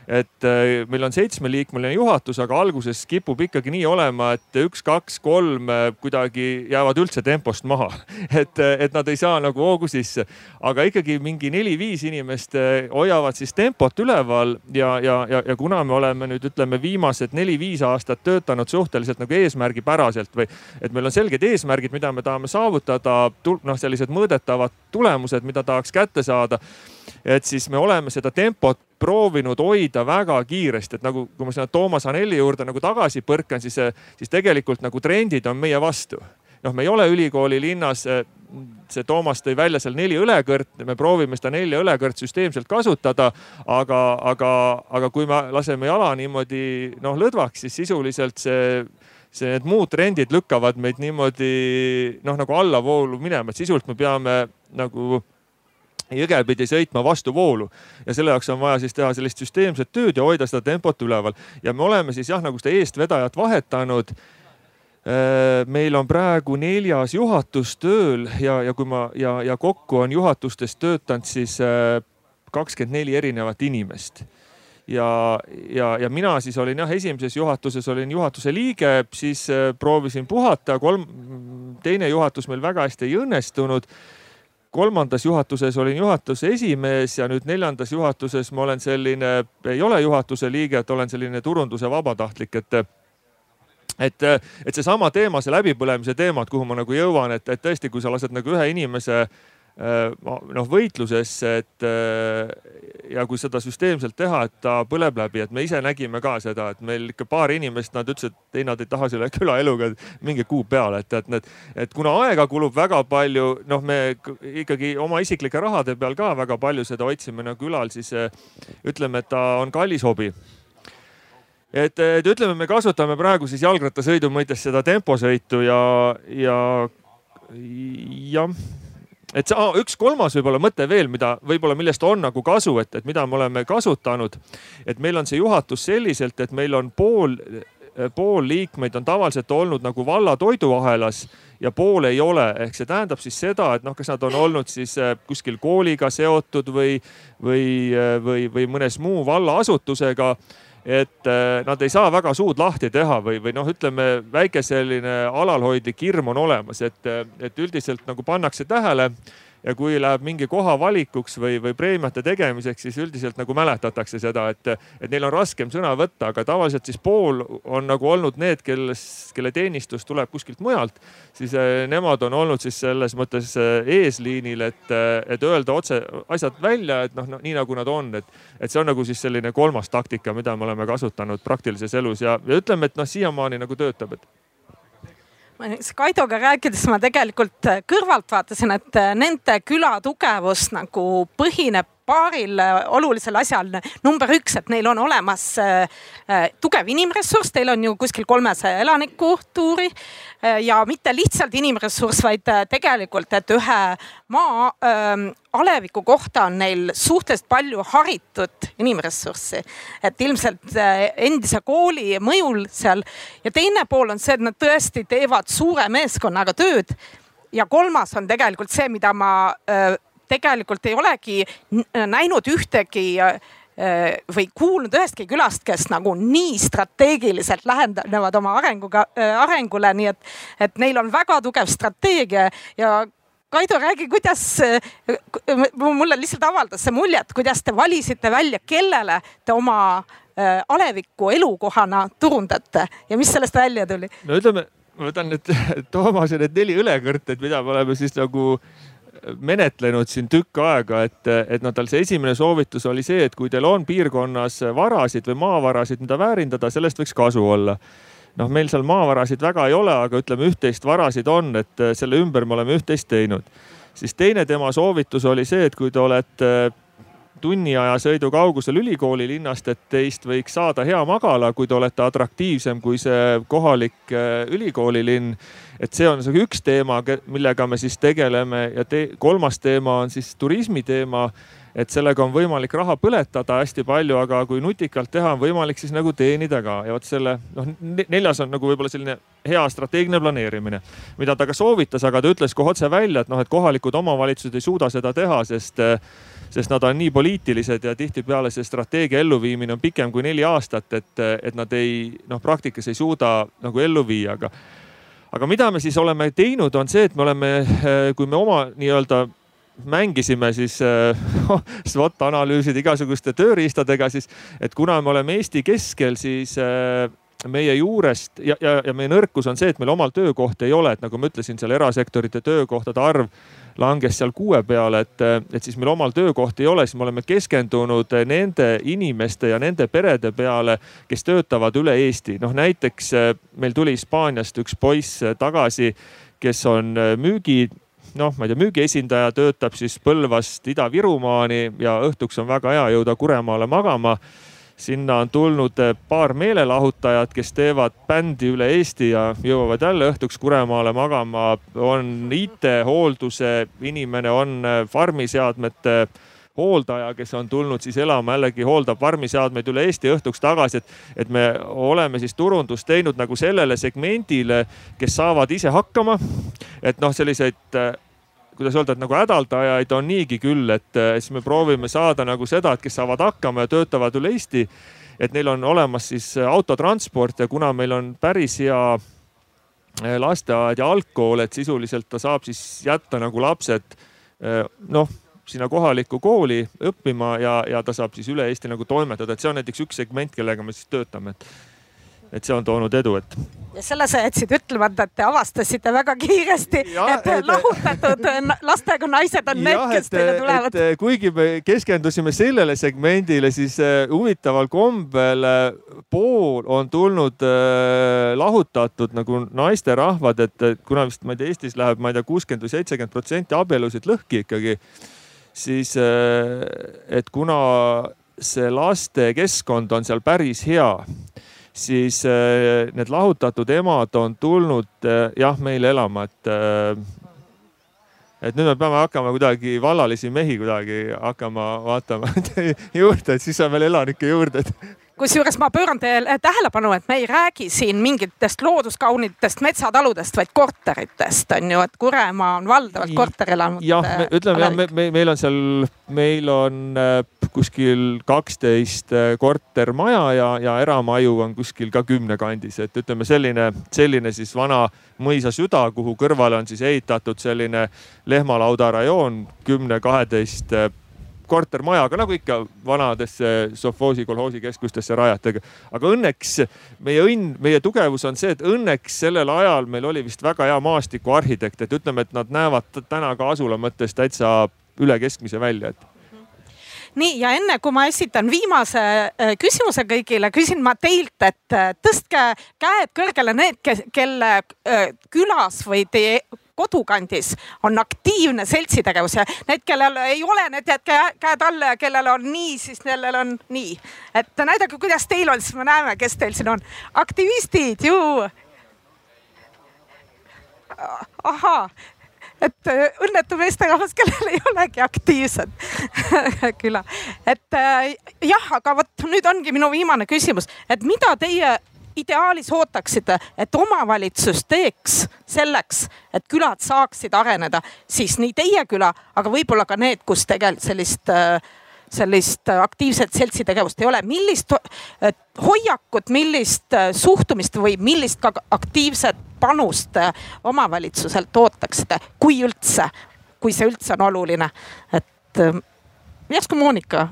et äh, meil on seitsmeliikmeline juhatus, aga alguses kipub ikkagi nii olema, et üks, kaks, kolm äh, kuidagi jäävad üldse tempost maha. et, äh, et nad ei saa nagu hoogu sisse, aga ikkagi mingi neli-viis inimest hoiavad siis tempot üleval ja, ja, ja, ja kuna me oleme nüüd ütleme viimased neli-viis aastat töötanud suhteliselt nagu eesmärgipäraselt või et meil on selged eesmärgid, mida me tahame saavutada, noh, sellised mõõdetavad tulemused, mida tahaks kätte saada et siis me oleme seda tempot proovinud hoida väga kiiresti, et nagu, kui ma sinna Toomas Anelli juurde nagu tagasi põrkan, siis, siis tegelikult nagu trendid on meie vastu. noh, me ei ole ülikooli linnas, see Toomas tõi välja seal neli õlekõrt, me proovime seda nelja õlekõrt süsteemselt kasutada, aga, aga, aga kui me laseme jala niimoodi noh lõdvaks, siis sisuliselt see see, need muud trendid lükkavad meid niimoodi noh, nagu allavoolu minema, et sisuliselt me peame nagu jõge pidi sõitma vastu voolu ja selle jaoks on vaja siis teha sellist süsteemset tööd ja hoida seda tempot üleval. ja me oleme siis jah, nagu seda eestvedajat vahetanud. Äh, meil on praegu neljas juhatus tööl ja, ja kui ma ja, ja kokku on juhatustes töötanud siis äh, kakskümmend neli erinevat inimest ja, ja, ja mina siis olin jah, esimeses juhatuses olin juhatuse liige, siis äh, proovisin puhata, kolm, teine juhatus meil väga hästi ei õnnestunud kolmandas juhatuses olin juhatuse esimees ja nüüd neljandas juhatuses ma olen selline, ei ole juhatuse liige, et olen selline turunduse vabatahtlik, et et, et seesama teema, see läbipõlemise teema, et kuhu ma nagu jõuan, et, et tõesti, kui sa lased nagu ühe inimese äh, noh võitlusesse, et äh, ja kui seda süsteemselt teha, et ta põleb läbi, et me ise nägime ka seda, et meil ikka paar inimest, nad ütlesid, et ei, nad ei taha selle külaeluga mingi kuu peale, et, et need, et kuna aega kulub väga palju, noh, me ikkagi oma isiklike rahade peal ka väga palju seda hoidsime nagu ülal, siis äh, ütleme, et ta on kallis hobi. Et, et ütleme, me kasutame praegu siis jalgrattasõidu mõttes seda temposõitu ja, ja jah et see, üks kolmas võib-olla mõte veel, mida võib-olla, millest on nagu kasu, et, et mida me oleme kasutanud. et meil on see juhatus selliselt, et meil on pool, pool liikmeid on tavaliselt olnud nagu valla toiduahelas ja pool ei ole. ehk see tähendab siis seda, et noh, kas nad on olnud siis äh, kuskil kooliga seotud või, või, äh, või, või mõnes muu vallaasutusega et äh, nad ei saa väga suud lahti teha või, või noh, ütleme väike selline alalhoidlik hirm on olemas, et, et üldiselt nagu pannakse tähele ja kui läheb mingi koha valikuks või, või preemiate tegemiseks, siis üldiselt nagu mäletatakse seda, et, et neil on raskem sõna võtta, aga tavaliselt siis pool on nagu olnud need, kelles, kelle teenistus tuleb kuskilt mujalt, siis eh, nemad on olnud siis selles mõttes eh, eesliinil, et, eh, et öelda otse asjad välja, et noh no,, nii nagu nad on, et, et see on nagu siis selline kolmas taktika, mida me oleme kasutanud praktilises elus ja, ja ütleme, et noh, siiamaani nagu töötab, et Kaidoga rääkides ma tegelikult kõrvalt vaatasin, et nende küla tugevus nagu põhineb paaril äh, olulisel asjal. number üks, et neil on olemas äh, äh, tugev inimressurss, teil on ju kuskil kolmesaja elaniku tuuri ja mitte lihtsalt inimressurss, vaid tegelikult, et ühe maa ähm, aleviku kohta on neil suhteliselt palju haritud inimressurssi. et ilmselt endise kooli mõjul seal ja teine pool on see, et nad tõesti teevad suure meeskonnaga tööd ja kolmas on tegelikult see, mida ma tegelikult ei olegi näinud ühtegi äh, või kuulnud ühestki külast, kes nagu nii strateegiliselt lähenevad oma arenguga, äh, arengule, nii et, et neil on väga tugev strateegia ja Kaido, räägi, kuidas, äh, mulle lihtsalt avaldas see muljet, kuidas te valisite välja, kellele te oma aleviku elukohana turundate ja mis sellest välja tuli? no ütleme, ma võtan nüüd Toomase need neli õlekõrted, mida me oleme siis nagu menetlenud siin tükk aega, et, et no tal see esimene soovitus oli see, et kui teil on piirkonnas varasid või maavarasid, mida väärindada, sellest võiks kasu olla noh, meil seal maavarasid väga ei ole, aga ütleme, üht-teist varasid on, et selle ümber me oleme üht-teist teinud. siis teine tema soovitus oli see, et kui te olete tunniaja sõidu kaugusel ülikooli linnast, et teist võiks saada hea magala, kui te olete atraktiivsem kui see kohalik äh, ülikoolilinn. et see on see üks teema, millega me siis tegeleme ja te, kolmas teema on siis turismi teema et sellega on võimalik raha põletada hästi palju, aga kui nutikalt teha, on võimalik siis nagu teenida ka ja vot selle noh, neljas on nagu võib-olla selline hea strateegiline planeerimine, mida ta ka soovitas, aga ta ütles kohe otse välja, et noh, et kohalikud omavalitsused ei suuda seda teha, sest sest nad on nii poliitilised ja tihtipeale see strateegia elluviimine on pikem kui neli aastat, et, et nad ei noh, praktikas ei suuda nagu ellu viia, aga aga mida me siis oleme teinud, on see, et me oleme, kui me oma nii-öelda mängisime siis äh, SWOT analüüside igasuguste tööriistadega, siis et kuna me oleme Eesti keskel, siis äh, meie juurest ja, ja, ja meie nõrkus on see, et meil omal töökohta ei ole, et nagu ma ütlesin, seal erasektorite töökohtade arv langes seal kuue peale, et, et siis meil omal töökohti ei ole, siis me oleme keskendunud nende inimeste ja nende perede peale, kes töötavad üle Eesti. noh, näiteks äh, meil tuli Hispaaniast üks poiss tagasi, kes on müügi noh, ma ei tea, müügiesindaja töötab siis Põlvast Ida-Virumaani ja õhtuks on väga hea jõuda Kuremaale magama sinna on tulnud eh, paar meelelahutajat, kes teevad bändi üle Eesti ja jõuavad jälle õhtuks Kuremaale magama. on IT-hoolduse inimene, on eh, farmiseadmete hooldaja, kes on tulnud siis elama jällegi, hooldab farmiseadmeid üle Eesti õhtuks tagasi, et, et me oleme siis turundust teinud nagu sellele segmendile, kes saavad ise hakkama. et noh, selliseid eh, kuidas öelda, et nagu hädaldajaid on niigi küll, et siis me proovime saada nagu seda, et kes saavad hakkama ja töötavad üle Eesti. et neil on olemas siis autotransport ja kuna meil on päris hea eh, lasteaed ja algkool, et sisuliselt ta saab siis jätta nagu lapsed eh, noh sinna kohalikku kooli õppima ja, ja ta saab siis üle Eesti nagu toimetada, et see on näiteks üks segment, kellega me siis töötame, et et see on toonud edu, et. ja selle sa jätsid ütlemata, et te avastasite väga kiiresti, et lahutatud lastega naised on need, kes teile tulevad. kuigi me keskendusime sellele segmendile, siis äh, huvitaval kombel äh, pool on tulnud äh, lahutatud nagu naisterahvad, et kuna vist ma ei tea, Eestis läheb, ma ei tea, kuuskümmend või seitsekümmend protsenti abielusid lõhki ikkagi, siis et kuna see lastekeskkond on seal päris hea siis äh, need lahutatud emad on tulnud äh, jah, meile elama, et äh, et nüüd me peame hakkama kuidagi vallalisi mehi kuidagi hakkama vaatama juurde, et siis on veel elanikke juurde kusjuures ma pööran teie tähelepanu, et me ei räägi siin mingitest looduskaunitest metsataludest, vaid korteritest on ju, et Kuremaa on valdavalt korterelamute. jah, ütleme jah, me, me, meil on seal, meil on kuskil kaksteist kortermaja ja, ja eramaju on kuskil ka kümne kandis, et ütleme selline, selline siis vana mõisa süda, kuhu kõrvale on siis ehitatud selline lehmalauda rajoon kümne, kaheteist kortermajaga, nagu ikka vanadesse sovhoosi, kolhoosi keskustesse rajatega. aga õnneks meie õnn, meie tugevus on see, et õnneks sellel ajal meil oli vist väga hea maastikuarhitekt, et ütleme, et nad näevad täna ka asula mõttes täitsa üle keskmise välja, et nii ja enne kui ma esitan viimase äh, küsimuse kõigile, küsin ma teilt, et äh, tõstke käed kõrgele need, kelle äh, külas või teie kodukandis on aktiivne seltsitegevus ja need, kellel ei ole, need jätke käed alla ja kellel on nii, siis sellel on nii. et näidake, kuidas teil on, siis me näeme, kes teil siin on. aktivistid ju. ahaa, et äh, õnnetu meesterahvas, kellel ei olegi aktiivset küla. et äh, jah, aga vot nüüd ongi minu viimane küsimus, et mida teie ideaalis ootaksite, et omavalitsus teeks selleks, et külad saaksid areneda, siis nii teie küla, aga võib-olla ka need, kus tegelikult sellist sellist aktiivset seltsitegevust ei ole. millist hoiakut, millist suhtumist või millist ka aktiivset panust omavalitsuselt ootaksite, kui üldse, kui see üldse on oluline, et järsku Monika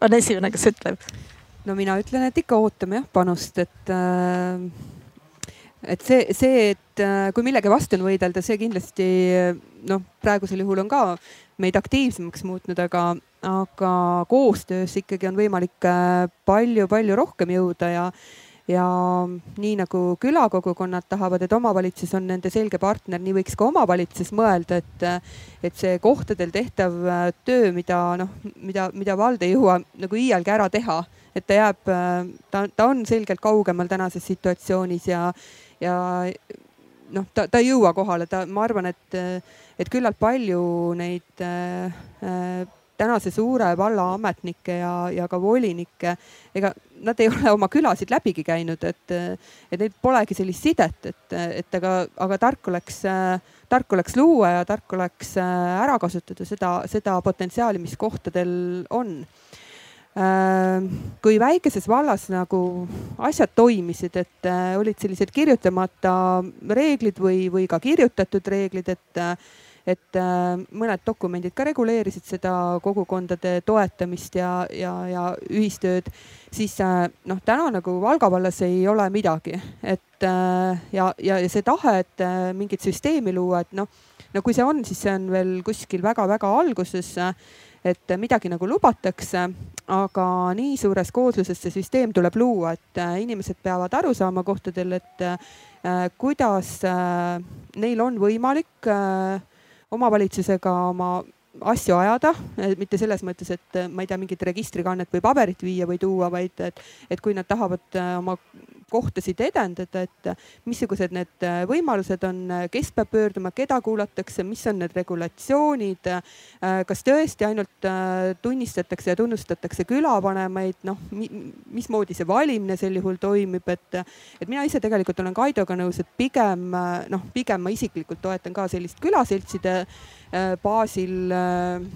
on esimene, kes ütleb. No mina ütlen, et ikka ootame jah panust, et äh, et see, see, et äh, kui millegi vastu on võidelda, see kindlasti noh, praegusel juhul on ka meid aktiivsemaks muutnud, aga, aga koostöös ikkagi on võimalik palju-palju äh, rohkem jõuda ja ja nii nagu külakogukonnad tahavad, et omavalitsus on nende selge partner, nii võiks ka omavalitsus mõelda, et, et see kohtadel tehtav töö, mida noh, mida, mida vald ei jõua nagu iialgi ära teha et ta jääb, ta, ta on selgelt kaugemal tänases situatsioonis ja, ja noh, ta, ta ei jõua kohale, ta, ma arvan, et, et küllalt palju neid äh, tänase suure valla ametnikke ja, ja ka volinikke, ega nad ei ole oma külasid läbigi käinud, et, et neil polegi sellist sidet, et, et aga, aga tark oleks, tark oleks luua ja tark oleks ära kasutada seda, seda potentsiaali, mis kohtadel on. Äh, kui väikeses vallas nagu asjad toimisid, et äh, olid sellised kirjutamata reeglid või, või ka kirjutatud reeglid, et, et äh, mõned dokumendid ka reguleerisid seda kogukondade toetamist ja, ja, ja ühistööd, siis noh, täna nagu Valga vallas ei ole midagi, et ja, ja, ja see tahe, et mingit süsteemi luua, et noh, no kui see on, siis see on veel kuskil väga-väga alguses et midagi nagu lubatakse, aga nii suures koosluses see süsteem tuleb luua, et äh, inimesed peavad aru saama kohtadel, et äh, kuidas äh, neil on võimalik omavalitsusega oma asju ajada, mitte selles mõttes, et ma ei tea, mingit registrikannet või paberit viia või tuua, vaid et, et kui nad tahavad oma kohtasid edendada, et missugused need võimalused on, kes peab pöörduma, keda kuulatakse, mis on need regulatsioonid. kas tõesti ainult äh, tunnistatakse ja tunnustatakse külavanemaid, noh, mismoodi see valimine sel juhul toimib, et, et mina ise tegelikult olen Kaidoga nõus, et pigem noh, pigem ma isiklikult toetan ka sellist külaseltside äh, baasil äh,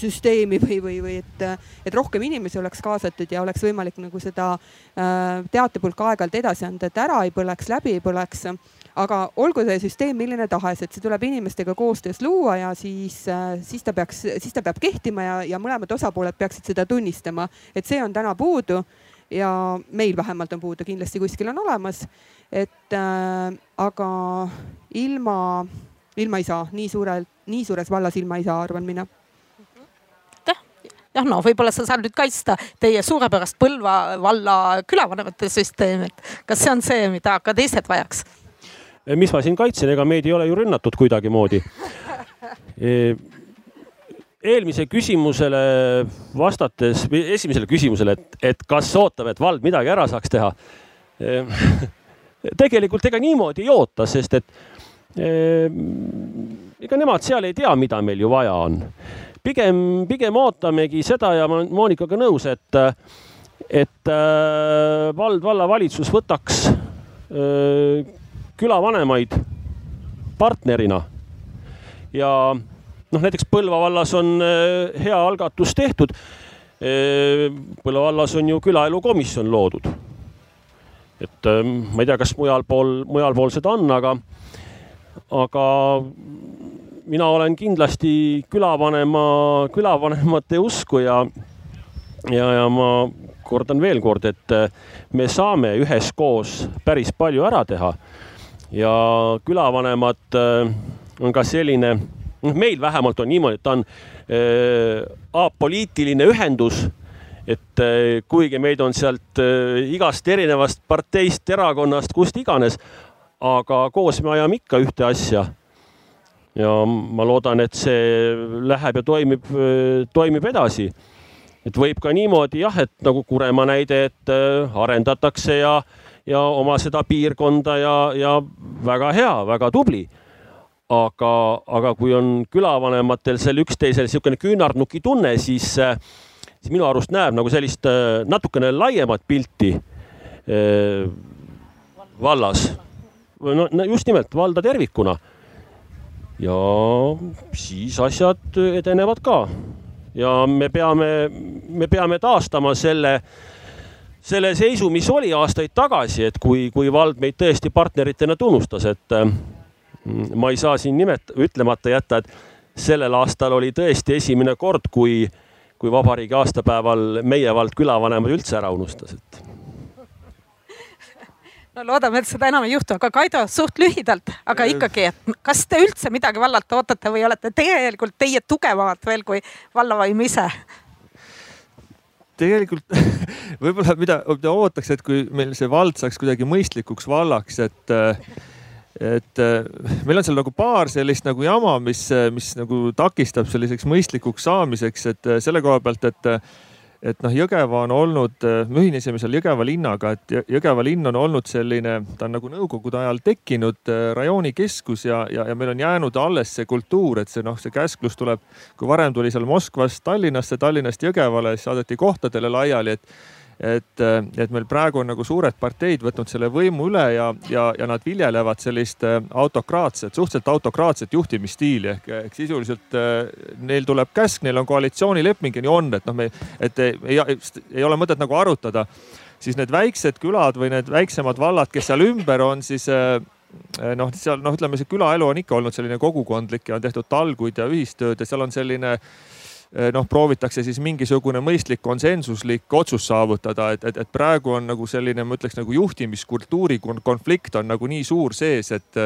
süsteemi või, või, või et, et rohkem inimesi oleks kaasatud ja oleks võimalik nagu seda teatepulka aeg-ajalt sealt edasi anda, et ära ei põleks, läbi ei põleks. aga olgu see süsteem milline tahes, et see tuleb inimestega koostöös luua ja siis, siis ta peaks, siis ta peab kehtima ja, ja mõlemad osapooled peaksid seda tunnistama, et see on täna puudu ja meil vähemalt on puudu, kindlasti kuskil on olemas. et äh, aga ilma, ilma ei saa, nii suurelt, nii suures vallas ilma ei saa, arvan mina jah, no võib-olla sa saad nüüd kaitsta teie suurepärast Põlva valla külavanemate süsteemi, et kas see on see, mida ka teised vajaks? mis ma siin kaitsen, ega meid ei ole ju rünnatud kuidagimoodi. E, eelmise küsimusele vastates või esimesele küsimusele, et, et kas ootame, et vald midagi ära saaks teha. E, tegelikult ega niimoodi ei oota, sest et e, ega nemad seal ei tea, mida meil ju vaja on pigem, pigem ootamegi seda ja ma olen Monikaga nõus, et, et äh, vald, vallavalitsus võtaks äh, külavanemaid partnerina. ja noh, näiteks Põlva vallas on äh, hea algatus tehtud Põlva vallas on ju külaelukomisjon loodud. et ma ei tea, kas mujal pool, mujal pool seda on, aga, aga mina olen kindlasti külavanema, külavanemate usku ja, ja, ja ma kordan veel kord, et me saame üheskoos päris palju ära teha. ja külavanemad on ka selline, noh, meil vähemalt on niimoodi, et ta on äh, apoliitiline ühendus et kuigi meid on sealt igast erinevast parteist, erakonnast, kust iganes, aga koos me ajame ikka ühte asja ja ma loodan, et see läheb ja toimib, toimib edasi. et võib ka niimoodi jah, et nagu Kuremaa näide, et äh, arendatakse ja, ja oma seda piirkonda ja, ja väga hea, väga tubli. aga, aga kui on külavanematel seal üksteisel niisugune küünarnuki tunne, siis, äh, siis minu arust näeb nagu sellist äh, natukene laiemat pilti vallas. no just nimelt valda tervikuna ja siis asjad edenevad ka. ja me peame, me peame taastama selle, selle seisu, mis oli aastaid tagasi, et kui, kui vald meid tõesti partneritena tunnustas, et mm, ma ei saa siin nimet-, ütlemata jätta, et sellel aastal oli tõesti esimene kord, kui, kui vabariigi aastapäeval meie vald külavanemad üldse ära unustas, et no loodame, et seda enam ei juhtu, aga Kaido, suht lühidalt, aga ikkagi, et kas te üldse midagi vallalt ootate või olete tegelikult teie tugevamad veel kui vallavaim ise? tegelikult võib-olla mida, mida ootaks, et kui meil see vald saaks kuidagi mõistlikuks vallaks, et et meil on seal nagu paar sellist nagu jama, mis, mis nagu takistab selliseks mõistlikuks saamiseks, et selle koha pealt, et et noh, Jõgeva on olnud, me ühinesime seal Jõgeva linnaga, et Jõgeva linn on olnud selline, ta on nagu nõukogude ajal tekkinud äh, rajoonikeskus ja, ja, ja meil on jäänud alles see kultuur, et see noh, see käsklus tuleb, kui varem tuli seal Moskvast Tallinnasse, Tallinnast Jõgevale, siis saadeti kohtadele laiali, et et, et meil praegu on nagu suured parteid võtnud selle võimu üle ja, ja, ja nad viljelevad sellist äh, autokraatset, suhteliselt autokraatset juhtimisstiili ehk, ehk sisuliselt äh, neil tuleb käsk, neil on koalitsioonileping ja nii on, et noh, me, et ei, ei, ei ole mõtet nagu arutada. siis need väiksed külad või need väiksemad vallad, kes seal ümber on, siis äh, noh, seal noh, ütleme see külaelu on ikka olnud selline kogukondlik ja on tehtud talguid ja ühistööd ja seal on selline äh, noh, proovitakse siis mingisugune mõistlik konsensuslik otsus saavutada, et, et, et praegu on nagu selline, ma ütleks nagu juhtimiskultuuri konflikt on nagu nii suur sees, et,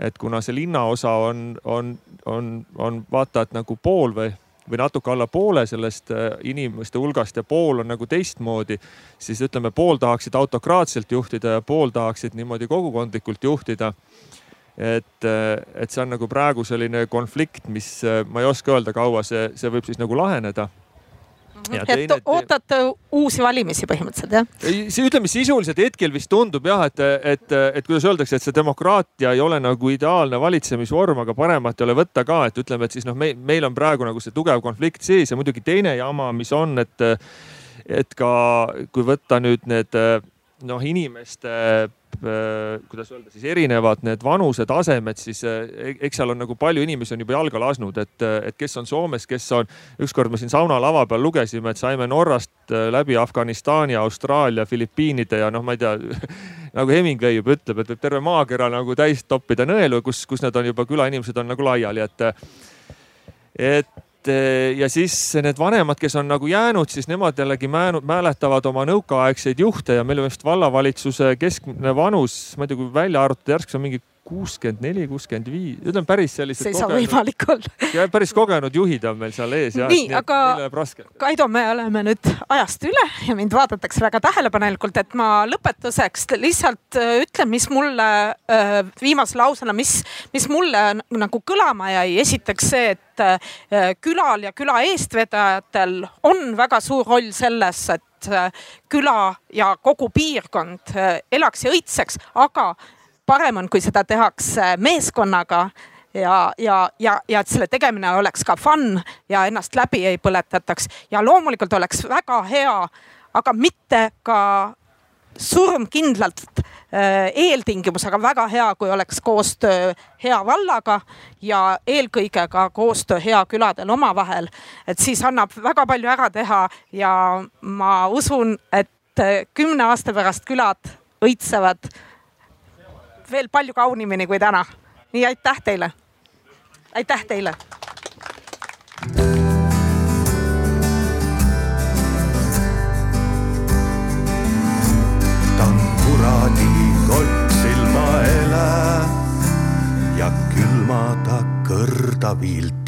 et kuna see linnaosa on, on, on, on vaata et nagu pool või või natuke alla poole sellest eh, inimeste hulgast ja pool on nagu teistmoodi, siis ütleme, pool tahaksid autokraatselt juhtida ja pool tahaksid niimoodi kogukondlikult juhtida et, et see on nagu praegu selline konflikt, mis ma ei oska öelda, kaua see, see võib siis nagu laheneda mhm. Ja teine, et ootate uusi valimisi põhimõtteliselt jah? see ütleme sisuliselt hetkel vist tundub jah, et, et, et kuidas öeldakse, et see demokraatia ei ole nagu ideaalne valitsemisvorm, aga paremat ei ole võtta ka, et ütleme, et siis noh, me, meil on praegu nagu see tugev konflikt sees ja muidugi teine jama, mis on, et, et ka kui võtta nüüd need noh, inimeste Äh, kuidas öelda siis erinevad need vanusetasemed, siis äh, eks seal on nagu palju inimesi on juba jalga lasknud, et, et kes on Soomes, kes on. ükskord me siin saunalava peal lugesime, et saime Norrast äh, läbi Afganistani, Austraalia, Filipiinide ja noh, ma ei tea nagu Hemingway juba ütleb, et võib terve maakera nagu täis toppida nõelu, kus, kus need on juba külainimesed on nagu laiali, et, et Eh, ja siis need vanemad, kes on nagu jäänud, siis nemad jällegi mäletavad oma nõukaaegseid juhte ja meil vist vallavalitsuse keskmine vanus, ma ei tea, kui välja arvutada, järsku see on mingi kuuskümmend neli, kuuskümmend viis, ütleme päris sellised. see ei saa võimalik olla. ja päris kogenud juhid on meil seal ees. nii, aga Kaido, me oleme nüüd ajast üle ja mind vaadatakse väga tähelepanelikult, et ma lõpetuseks lihtsalt äh, ütlen, mis mulle äh, viimase lausena, mis, mis mulle nagu kõlama jäi. esiteks see, et äh, külal ja küla eestvedajatel on väga suur roll selles, et küla ja kogu piirkond elaks ja õitseks, aga parem on, kui seda tehakse meeskonnaga ja, ja, ja, ja et selle tegemine oleks ka fun ja ennast läbi ei põletataks ja loomulikult oleks väga hea, aga mitte ka surmkindlalt eeltingimus, aga väga hea, kui oleks koostöö hea vallaga ja eelkõige ka koostöö hea küladel omavahel. et siis annab väga palju ära teha ja ma usun, et kümne aasta pärast külad õitsevad veel palju kaunimini kui täna. nii aitäh teile. aitäh teile. ta on kuradi kott silmaele ja külma ta kõrda vilti